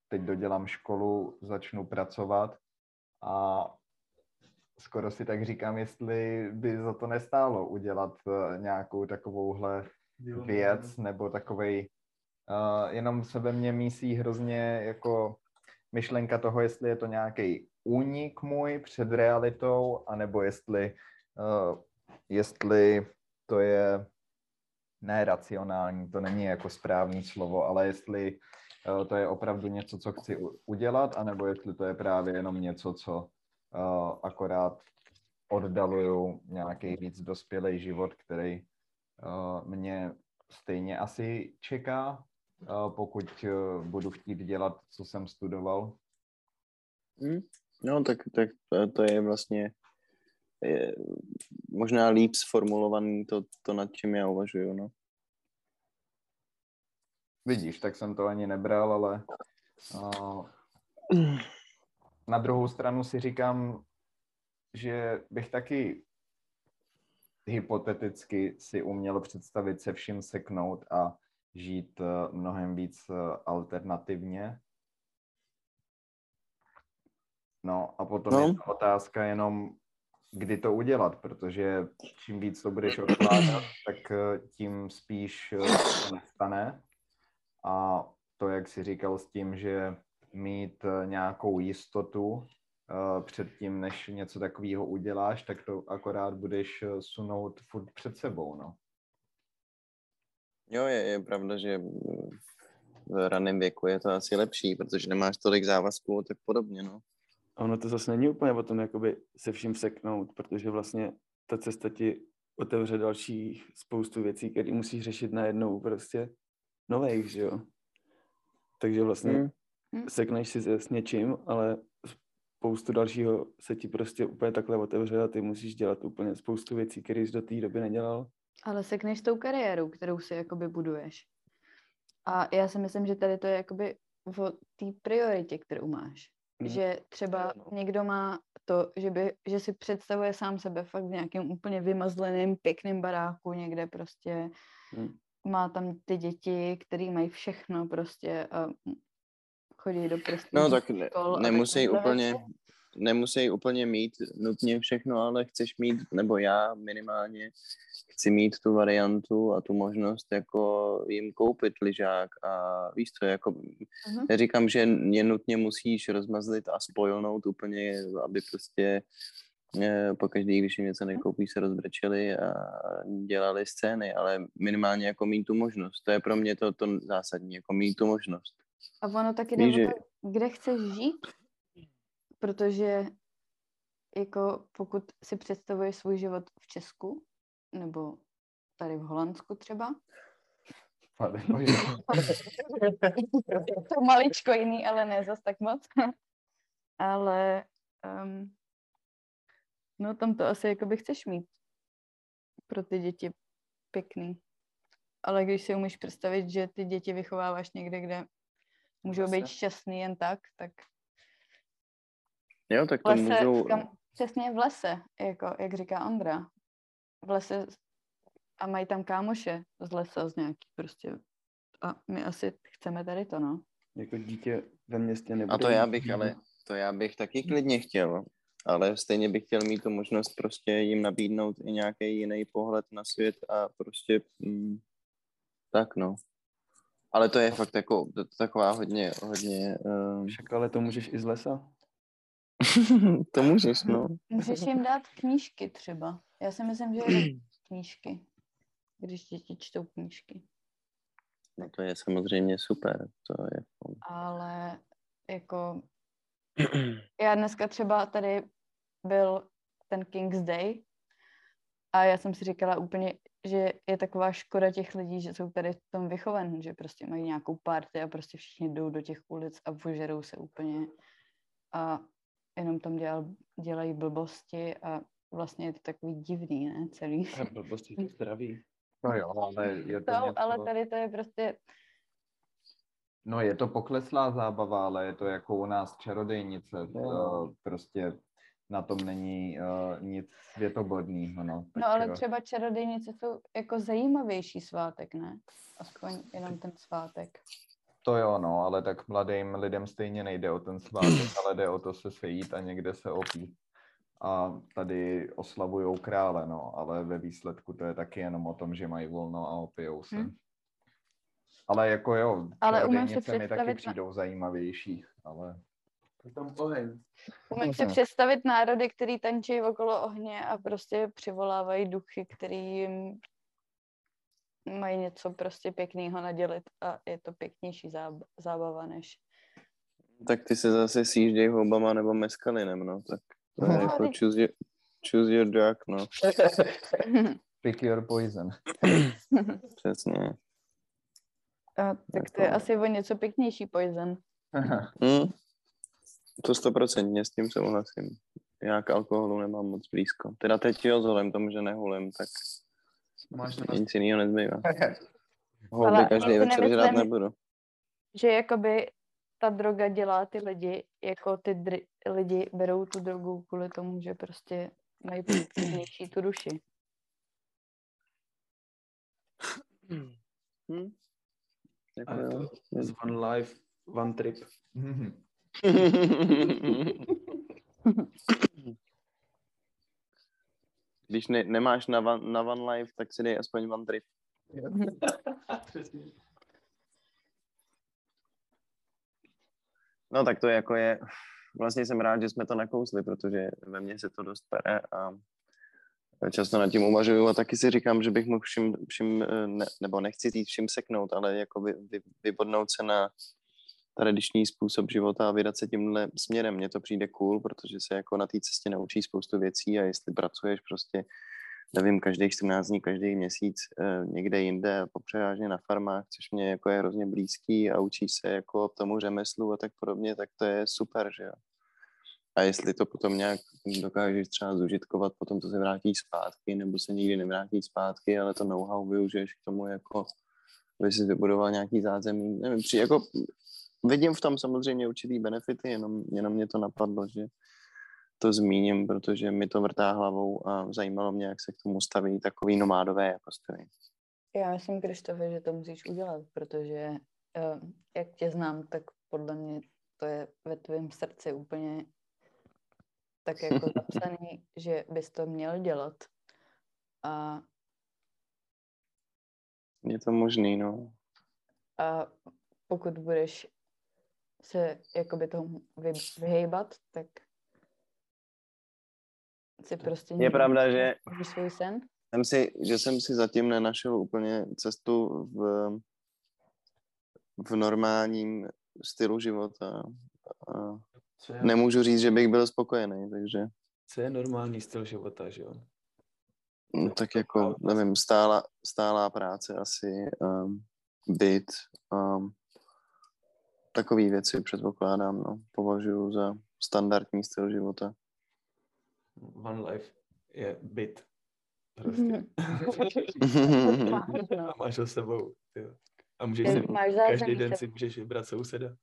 teď dodělám školu, začnu pracovat a skoro si tak říkám, jestli by za to nestálo udělat e, nějakou takovouhle věc nebo takovej, uh, jenom se ve mně mísí hrozně jako myšlenka toho, jestli je to nějaký únik můj před realitou, anebo jestli, uh, jestli to je neracionální, to není jako správný slovo, ale jestli uh, to je opravdu něco, co chci udělat, anebo jestli to je právě jenom něco, co uh, akorát oddaluju nějaký víc dospělý život, který uh, mě stejně asi čeká, pokud uh, budu chtít dělat, co jsem studoval. Hmm. No, tak, tak to je vlastně je možná líp sformulovaný to, to, nad čím já uvažuju, no. Vidíš, tak jsem to ani nebral, ale uh, na druhou stranu si říkám, že bych taky hypoteticky si uměl představit se vším seknout a žít uh, mnohem víc uh, alternativně, No a potom no. je otázka jenom, kdy to udělat, protože čím víc to budeš odkládat, tak eh, tím spíš eh, to nestane. A to, jak si říkal s tím, že mít eh, nějakou jistotu předtím, než něco takového uděláš, tak to akorát budeš sunout furt před sebou, no. Jo, je, je pravda, že v raném věku je to asi lepší, protože nemáš tolik závazků a tak podobně, no. A ono to zase není úplně o tom, jakoby se vším seknout, protože vlastně ta cesta ti otevře dalších spoustu věcí, které musíš řešit najednou prostě nových, že jo. Takže vlastně hmm. sekneš si s něčím, ale spoustu dalšího se ti prostě úplně takhle otevře a ty musíš dělat úplně spoustu věcí, které jsi do té doby nedělal. Ale sekneš tou kariérou, kterou si jakoby buduješ. A já si myslím, že tady to je jakoby o té prioritě, kterou máš. Mm. Že třeba no. někdo má to, že, by, že si představuje sám sebe fakt v nějakém úplně vymazleném, pěkným baráku někde prostě. Mm. Má tam ty děti, které mají všechno prostě a chodí do prostě. No tak ne, nemusí úplně, nemusí úplně mít nutně všechno, ale chceš mít, nebo já minimálně chci mít tu variantu a tu možnost jako jim koupit lyžák a víš co, jako uh-huh. neříkám, že je nutně musíš rozmazlit a spojilnout úplně, aby prostě eh, po každý, když jim něco nekoupí, se rozbrečeli a dělali scény, ale minimálně jako mít tu možnost. To je pro mě to, to zásadní, jako mít tu možnost. A ono taky jde že... kde chceš žít, protože jako pokud si představuješ svůj život v Česku, nebo tady v Holandsku třeba. to maličko jiný, ale ne zas tak moc. ale um, no tam to asi jakoby chceš mít pro ty děti pěkný. Ale když si umíš představit, že ty děti vychováváš někde, kde můžou být šťastný jen tak, tak Jo, tak to lese, můžou... Kam, přesně v lese, jako, jak říká Ondra v lese a mají tam kámoše z lesa z nějaký prostě. A my asi chceme tady to, no. Jako dítě ve městě nebude. A to já bych, ale to já bych taky klidně chtěl, ale stejně bych chtěl mít tu možnost prostě jim nabídnout i nějaký jiný pohled na svět a prostě mm, tak no. Ale to je fakt jako to, to taková hodně, hodně... Um... Však ale to můžeš i z lesa. to můžeš, no. Můžeš jim dát knížky třeba. Já si myslím, že je knížky, když děti čtou knížky. No to je samozřejmě super. To je... Ale jako já dneska třeba tady byl ten King's Day a já jsem si říkala úplně, že je taková škoda těch lidí, že jsou tady v tom vychovan, že prostě mají nějakou party a prostě všichni jdou do těch ulic a požerou se úplně a jenom tam dělal, dělají blbosti a vlastně je to takový divný, ne, celý. A blbosti to zdraví. No jo, ale je to, to něco... Ale tady to je prostě... No je to pokleslá zábava, ale je to jako u nás čarodejnice. No. Prostě na tom není uh, nic světoborného. No, no ale třeba čarodejnice jsou jako zajímavější svátek, ne? Aspoň jenom ten svátek. To jo, no, ale tak mladým lidem stejně nejde o ten svátek, ale jde o to se sejít a někde se opít. A tady oslavujou krále, no, ale ve výsledku to je taky jenom o tom, že mají volno a opijou se. Hmm. Ale jako jo, ale umím si představit... mi taky přijdou na... zajímavější, ale... Tam oheň. Umím si představit národy, který tančí okolo ohně a prostě přivolávají duchy, který jim mají něco prostě pěkného nadělit a je to pěknější záb- zábava než... Tak ty se zase sjíždějí houbama nebo meskalinem, no, tak to je no, jako choose your, choose your drug, no. Pick your poison. Přesně. A, tak to je asi o něco pěknější poison. Hmm. To stoprocentně s tím souhlasím. Já k alkoholu nemám moc blízko. Teda teď jo, vzhledem tomu, že nehulím, tak Máš to Nic jiného nezbývá. Houby každý večer žrát nebudu. Že jakoby ta droga dělá ty lidi, jako ty dr- lidi berou tu drogu kvůli tomu, že prostě mají pocitnější tu duši. Hmm. Jako z one life, one trip. Když ne, nemáš na, van, na One Life, tak si dej aspoň One Trip. no tak to je jako je, vlastně jsem rád, že jsme to nakousli, protože ve mně se to dost pere a často nad tím uvažuju a taky si říkám, že bych mohl všim, všim ne, nebo nechci říct všim seknout, ale jako vy, vy, vybodnout se na tradiční způsob života a vydat se tímhle směrem. Mně to přijde cool, protože se jako na té cestě naučí spoustu věcí a jestli pracuješ prostě, nevím, každý 14 dní, každý měsíc eh, někde jinde, popřevážně na farmách, což mě jako je hrozně blízký a učíš se jako tomu řemeslu a tak podobně, tak to je super, že jo. A jestli to potom nějak dokážeš třeba zužitkovat, potom to se vrátí zpátky, nebo se nikdy nevrátí zpátky, ale to know-how využiješ k tomu jako aby si vybudoval nějaký zázemí. Nevím, při, jako vidím v tom samozřejmě určitý benefity, jenom, jenom mě to napadlo, že to zmíním, protože mi to vrtá hlavou a zajímalo mě, jak se k tomu staví takový nomádové jako stavy. Já myslím, Krištofe, že to musíš udělat, protože uh, jak tě znám, tak podle mě to je ve tvém srdci úplně tak jako zapsaný, že bys to měl dělat. A je to možný, no. A pokud budeš se jakoby tomu vyhejbat, tak si prostě... Je pravda, že svůj sen? Jsem si, že jsem si zatím nenašel úplně cestu v, v normálním stylu života. A nemůžu říct, že bych byl spokojený, takže... Co je normální styl života, že jo? No, tak jako, nevím, stála, stálá práce asi, um, byt, um, takové věci předpokládám, no. Považuji za standardní styl života. One life je byt. Prostě. a máš ho sebou. Jo. A můžeš si, každý den si můžeš vybrat souseda.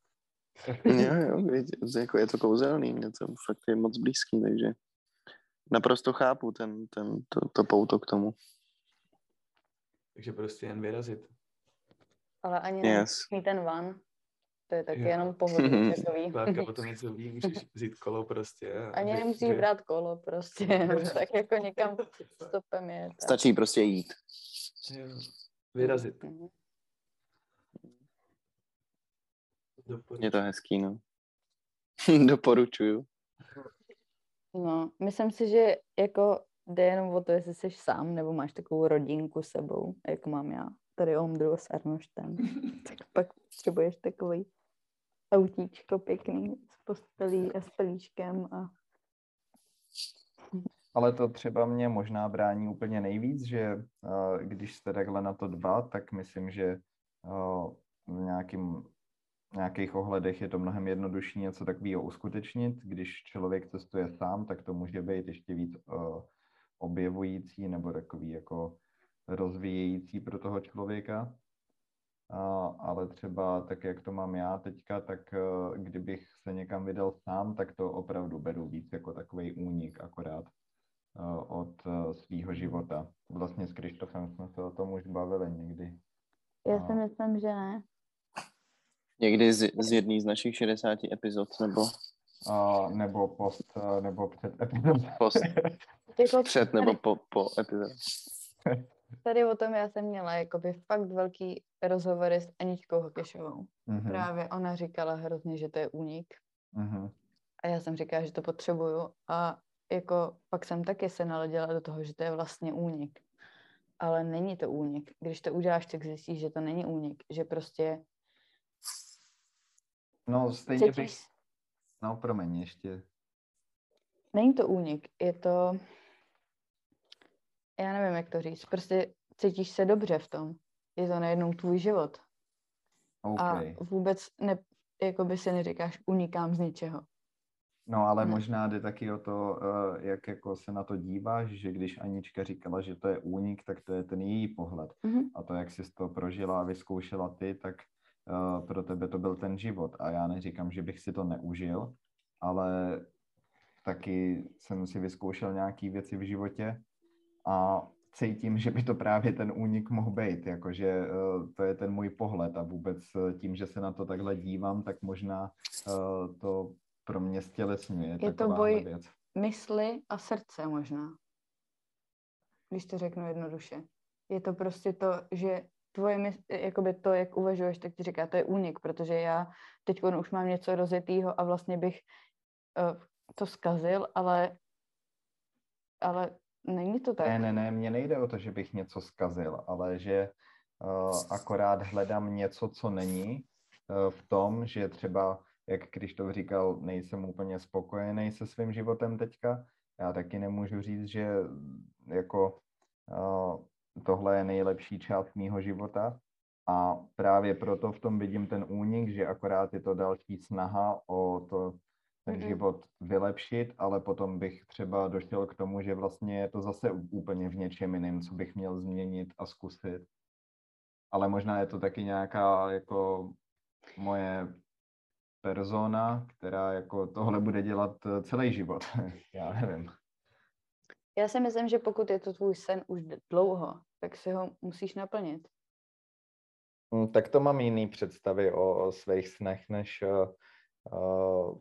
jo, jo, jako je to kouzelný, mě to fakt je moc blízký, takže naprosto chápu ten, ten, to, to pouto k tomu. Takže prostě jen vyrazit. Ale ani yes. ten van. To je taky jo. jenom pohodlný takový. Klárka potom něco ví, můžeš vzít kolo prostě. Ani nemusíš brát kolo prostě, tak jako někam stopem je. Tak. Stačí prostě jít. Jo. Vyrazit. Mhm. Je to hezký, no. Doporučuju. No, myslím si, že jako jde jenom o to, jestli jsi sám, nebo máš takovou rodinku sebou, jako mám já. Tady Ondru s Arnoštem. tak pak potřebuješ takový autíčko pěkný s postelí a s pelíškem a ale to třeba mě možná brání úplně nejvíc, že uh, když jste takhle na to dva, tak myslím, že uh, v nějakým, nějakých ohledech je to mnohem jednodušší něco takového uskutečnit. Když člověk cestuje sám, tak to může být ještě víc uh, objevující nebo takový jako rozvíjející pro toho člověka ale třeba tak, jak to mám já teďka, tak e, kdybych se někam vydal sám, tak to opravdu beru víc jako takový únik akorát e, od e, svého života. Vlastně s Krištofem jsme se o tom už bavili někdy. Já si myslím, že ne. Někdy z, z jedné z našich 60 epizod, nebo? A, nebo post, nebo před epizod. Post. Jako před nebo po, po epizod. Tady o tom já jsem měla jakoby fakt velký rozhovory s Aničkou Hokešovou. Mm-hmm. Právě ona říkala hrozně, že to je únik. Mm-hmm. A já jsem říkala, že to potřebuju. A jako pak jsem taky se naladila do toho, že to je vlastně únik. Ale není to únik. Když to uděláš, tak zjistíš, že to není únik. Že prostě... No stejně cítíš... bych... No promiň, ještě. Není to únik. Je to já nevím, jak to říct, prostě cítíš se dobře v tom. Je to najednou tvůj život. Okay. A vůbec ne, jako by si neříkáš, unikám z ničeho. No ale ne. možná jde taky o to, eh, jak jako se na to díváš, že když Anička říkala, že to je únik, tak to je ten její pohled. Mm-hmm. A to, jak jsi to prožila a vyzkoušela ty, tak uh, pro tebe to byl ten život. A já neříkám, že bych si to neužil, ale taky jsem si vyzkoušel nějaké věci v životě a cítím, že by to právě ten únik mohl být, jakože eh, to je ten můj pohled a vůbec eh, tím, že se na to takhle dívám, tak možná eh, to pro mě stělesňuje. Je to boj věc. mysli a srdce možná. Když to řeknu jednoduše. Je to prostě to, že tvoje mysl, jakoby to, jak uvažuješ, tak ti říká, to je únik, protože já teď už mám něco rozjetýho a vlastně bych to zkazil, ale ale není to tak. Ne, ne, ne, mně nejde o to, že bych něco zkazil, ale že uh, akorát hledám něco, co není uh, v tom, že třeba, jak Krištof říkal, nejsem úplně spokojený se svým životem teďka. Já taky nemůžu říct, že jako uh, tohle je nejlepší část mýho života. A právě proto v tom vidím ten únik, že akorát je to další snaha o to ten mm-hmm. život vylepšit, ale potom bych třeba došel k tomu, že vlastně je to zase úplně v něčem jiném, co bych měl změnit a zkusit. Ale možná je to taky nějaká jako moje persona, která jako tohle bude dělat eh, celý život. Já nevím. Já si myslím, že pokud je to tvůj sen už dlouho, tak si ho musíš naplnit. Hmm, tak to mám jiný představy o, o svých snech, než uh, uh,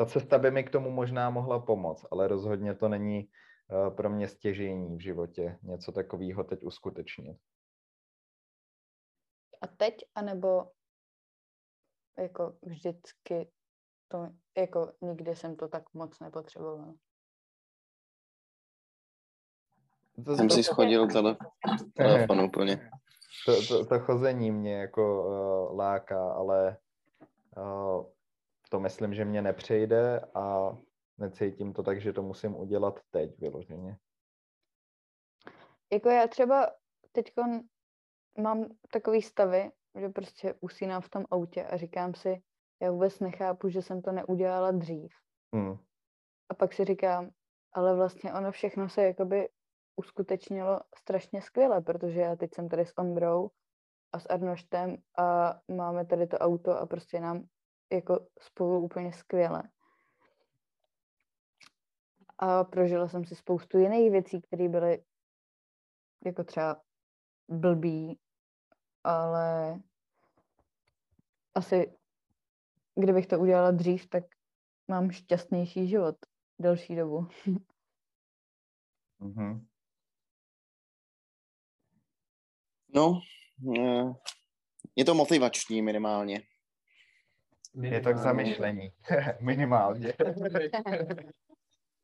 ta cesta by mi k tomu možná mohla pomoct, ale rozhodně to není uh, pro mě stěžení v životě něco takového teď uskutečnit. A teď, anebo jako vždycky to, jako nikdy jsem to tak moc nepotřeboval. To, jsem to, si schodil tele, telefon úplně. To, to, to chození mě jako uh, láká, ale uh, to myslím, že mě nepřejde a necítím to tak, že to musím udělat teď vyloženě. Jako já třeba teď mám takový stavy, že prostě usínám v tom autě a říkám si, já vůbec nechápu, že jsem to neudělala dřív. Hmm. A pak si říkám, ale vlastně ono všechno se jakoby uskutečnilo strašně skvěle, protože já teď jsem tady s Ondrou a s Arnoštem a máme tady to auto a prostě nám jako spolu úplně skvěle. A prožila jsem si spoustu jiných věcí, které byly jako třeba blbý, ale asi kdybych to udělala dřív, tak mám šťastnější život delší dobu. Mm-hmm. No, eh, je to motivační minimálně. Minimálně. Je to k zamyšlení. Minimálně.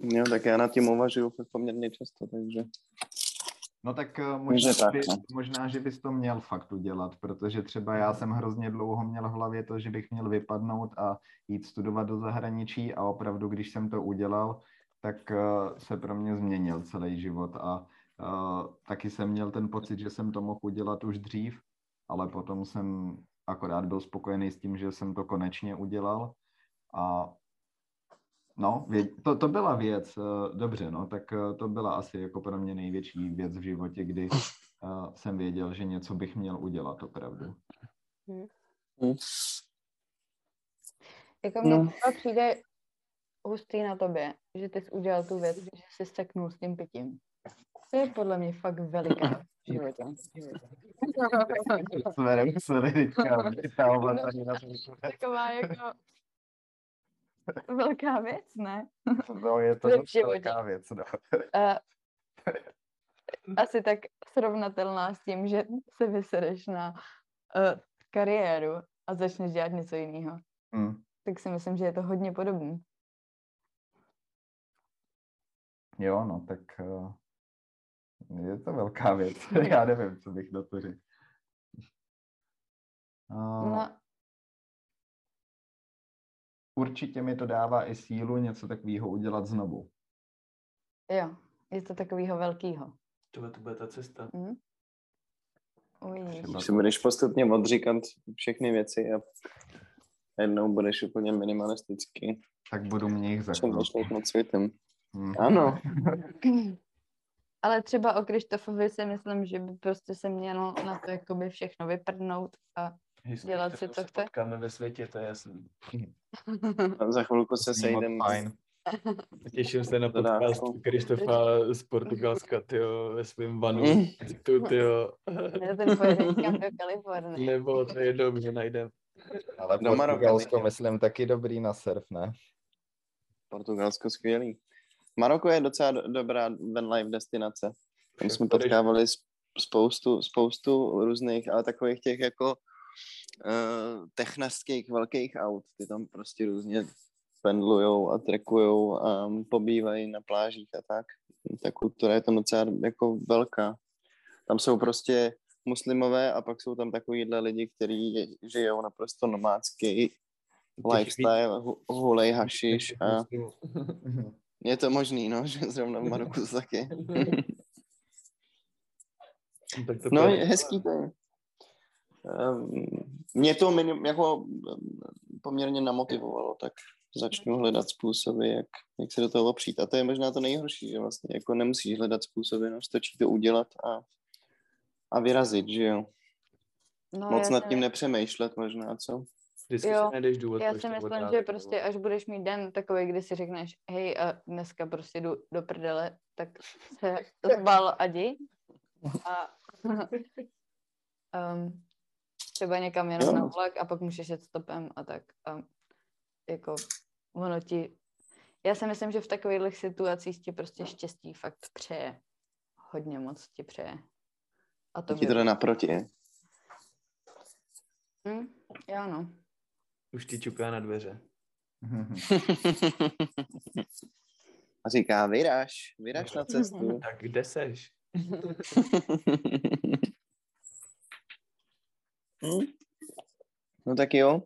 jo, tak já nad tím uvažuju poměrně často, takže... No tak eh, možná, tak, by, no. možná, že bys to měl fakt udělat, protože třeba já jsem hrozně dlouho měl v hlavě to, že bych měl vypadnout a jít studovat do zahraničí a opravdu, když jsem to udělal, tak uh, se pro mě změnil celý život a uh, taky jsem měl ten pocit, že jsem to mohl udělat už dřív, ale potom jsem akorát byl spokojený s tím, že jsem to konečně udělal a no, to, to byla věc, eh, dobře, no, tak eh, to byla asi jako pro mě největší věc v životě, kdy uh, jsem věděl, že něco bych měl udělat opravdu. Hmm. Hmm. Jako mně no. přijde hustý na tobě, že ty jsi udělal tu věc, že jsi steknul s tím pitím. To je podle mě fakt veliká Smerem teďka vytahovat tady na Taková jako velká věc, ne? No, je to velká věc, no. Uh, asi tak srovnatelná s tím, že se vysereš na uh, kariéru a začneš dělat něco jiného. Hmm. Tak si myslím, že je to hodně podobné. Jo, no, tak uh, je to velká věc. Já nevím, co bych na to řekl. No. Určitě mi to dává i sílu něco takového udělat znovu. Jo, je to takového velkého. To, to bude ta cesta. Mm. Když si budeš postupně odříkat všechny věci a jednou budeš úplně minimalistický. Tak budu mě jich zaknout. moc světem. Mm. Ano. Ale třeba o Krištofovi si myslím, že by prostě se mělo na to jakoby všechno vyprdnout a Hezky, dělat si to chce. Potkáme ve světě, to je jasný. za chvilku se sejdeme. Těším se na podcast Krištofa z Portugalska, tyjo, ve svém vanu. Mm. Tu, tyjo. Ne, ten pojede někam do Kalifornie. Nebo to je že najdem. Ale Portugalsko, myslím, taky dobrý na surf, ne? Portugalsko skvělý. Maroko je docela do, dobrá van life destinace. Tam jsme potkávali spoustu, spoustu různých, ale takových těch jako uh, technařských velkých aut. Ty tam prostě různě pendlujou a trekujou a pobývají na plážích a tak. Ta kultura je tam docela jako velká. Tam jsou prostě muslimové a pak jsou tam takovýhle lidi, kteří žijou naprosto nomádský lifestyle, hulej hašiš a je to možný, no, že zrovna v Maroku to taky. no, je hezký to je. Ehm, mě to minim, jako ehm, poměrně namotivovalo, tak začnu hledat způsoby, jak, jak se do toho opřít. A to je možná to nejhorší, že vlastně jako nemusíš hledat způsoby, no, stačí to udělat a, a vyrazit, že jo. No, Moc nad tím nepřemýšlet možná, co? Vždycky jo, si najdeš důvod. Já si myslím, že prostě až budeš mít den takový, kdy si řekneš, hej, a dneska prostě jdu do prdele, tak se zbal a jdi. A um, třeba někam jenom na vlak a pak můžeš jet stopem a tak. A jako ono ti... Já si myslím, že v takových situacích ti prostě štěstí fakt přeje. Hodně moc ti přeje. A to ti to jde naproti, je? Hm, já no. Už ti čuká na dveře. A říká, vyraž, vyraž na cestu. tak kde seš? No tak jo.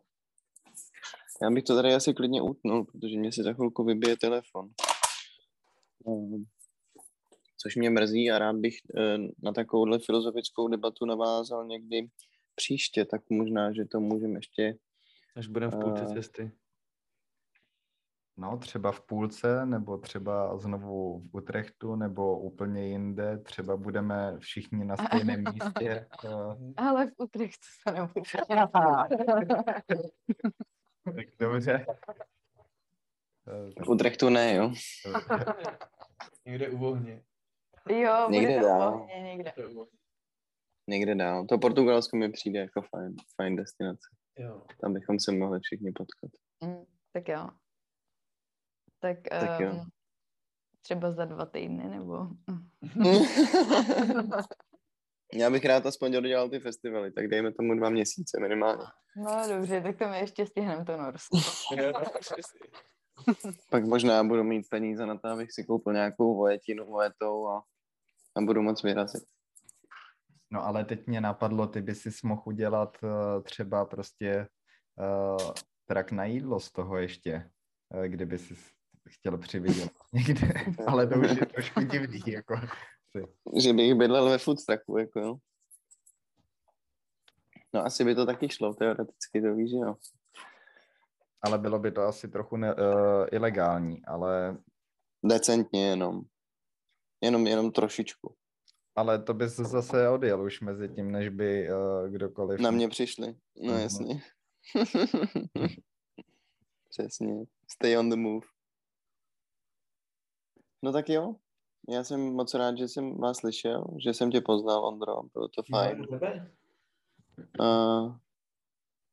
Já bych to tady asi klidně utnul, protože mě si za chvilku vybije telefon. Ehm, což mě mrzí a rád bych eh, na takovouhle filozofickou debatu navázal někdy příště, tak možná, že to můžeme ještě Až budeme v půlce uh, cesty. No, třeba v půlce, nebo třeba znovu v Utrechtu, nebo úplně jinde. Třeba budeme všichni na stejném místě. Ale v Utrechtu se nebude. tak dobře. V Utrechtu ne, jo? někde u ohně. Jo, někde dál. Ohně, někde. Někde dál. To Portugalsko mi přijde jako fajn, fajn destinace. Jo. Tam bychom se mohli všichni potkat. Mm, tak jo. Tak, tak um, jo. Ehm, třeba za dva týdny, nebo... Já bych rád aspoň dodělal ty festivaly, tak dejme tomu dva měsíce minimálně. No dobře, tak to mi ještě stihneme to Norsko. Pak možná budu mít peníze na to, abych si koupil nějakou vojetinu vojetou a, a budu moc vyrazit. No ale teď mě napadlo, ty by si mohl udělat uh, třeba prostě uh, trak na jídlo z toho ještě, uh, kdyby si chtěl přividět někde, ale to už je trošku divný, jako. Že bych bydlel ve food trucku, jako jo. No asi by to taky šlo, teoreticky to víš, jo. Ale bylo by to asi trochu ne, uh, ilegální, ale... Decentně jenom. Jenom, jenom trošičku. Ale to bys zase odjel už mezi tím, než by uh, kdokoliv... Na mě přišli, no uh-huh. jasně. Přesně. Stay on the move. No tak jo. Já jsem moc rád, že jsem vás slyšel, že jsem tě poznal, Ondro. Bylo to fajn. Uh,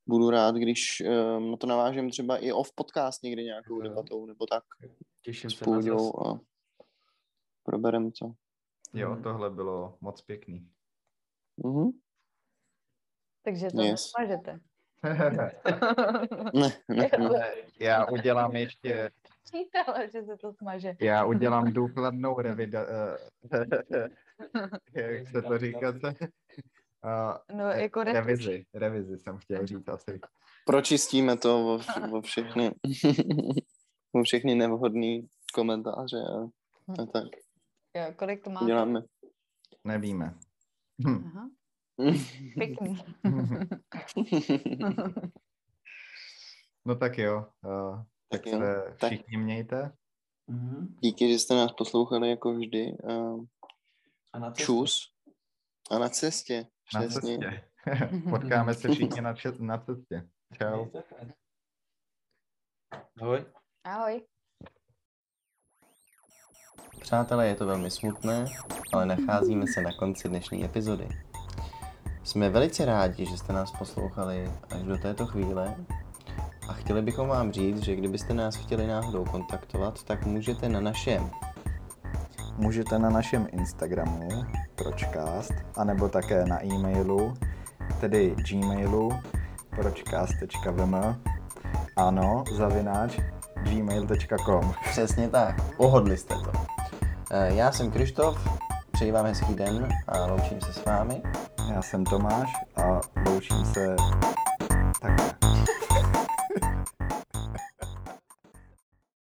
budu rád, když um, na to navážem třeba i off podcast někdy nějakou debatou, nebo tak. Těším se na a proberem to. Jo, mhm. tohle bylo moc pěkný. Mm-hmm. Takže to yes. nesmažete. ne, ne, ne. Já udělám ještě... Čítala, že se to smaže. Já udělám důkladnou revida... Jak se to říká? Uh, no, jako revizi, revizi jsem chtěl říct asi. Pročistíme to o, o všechny, o všechny nevhodné komentáře a, a tak. Jo, kolik to máte? Děláme. Nevíme. Aha. Pěkný. no tak jo. Uh, tak, tak jo. se všichni tak. mějte. Mhm. Díky, že jste nás poslouchali jako vždy. Uh, a na cestě. Čus. A na cestě. Přesně. Na cestě. Potkáme se všichni na, čet, na cestě. Čau. Ahoj. Ahoj. Přátelé, je to velmi smutné, ale nacházíme se na konci dnešní epizody. Jsme velice rádi, že jste nás poslouchali až do této chvíle a chtěli bychom vám říct, že kdybyste nás chtěli náhodou kontaktovat, tak můžete na našem Můžete na našem Instagramu pročcast, anebo také na e-mailu, tedy gmailu pročcast.vm ano, zavináč gmail.com Přesně tak, pohodli jste to. Eh, já jsem Krištof, přeji vám hezký den a loučím se s vámi. Já jsem Tomáš a loučím se takhle.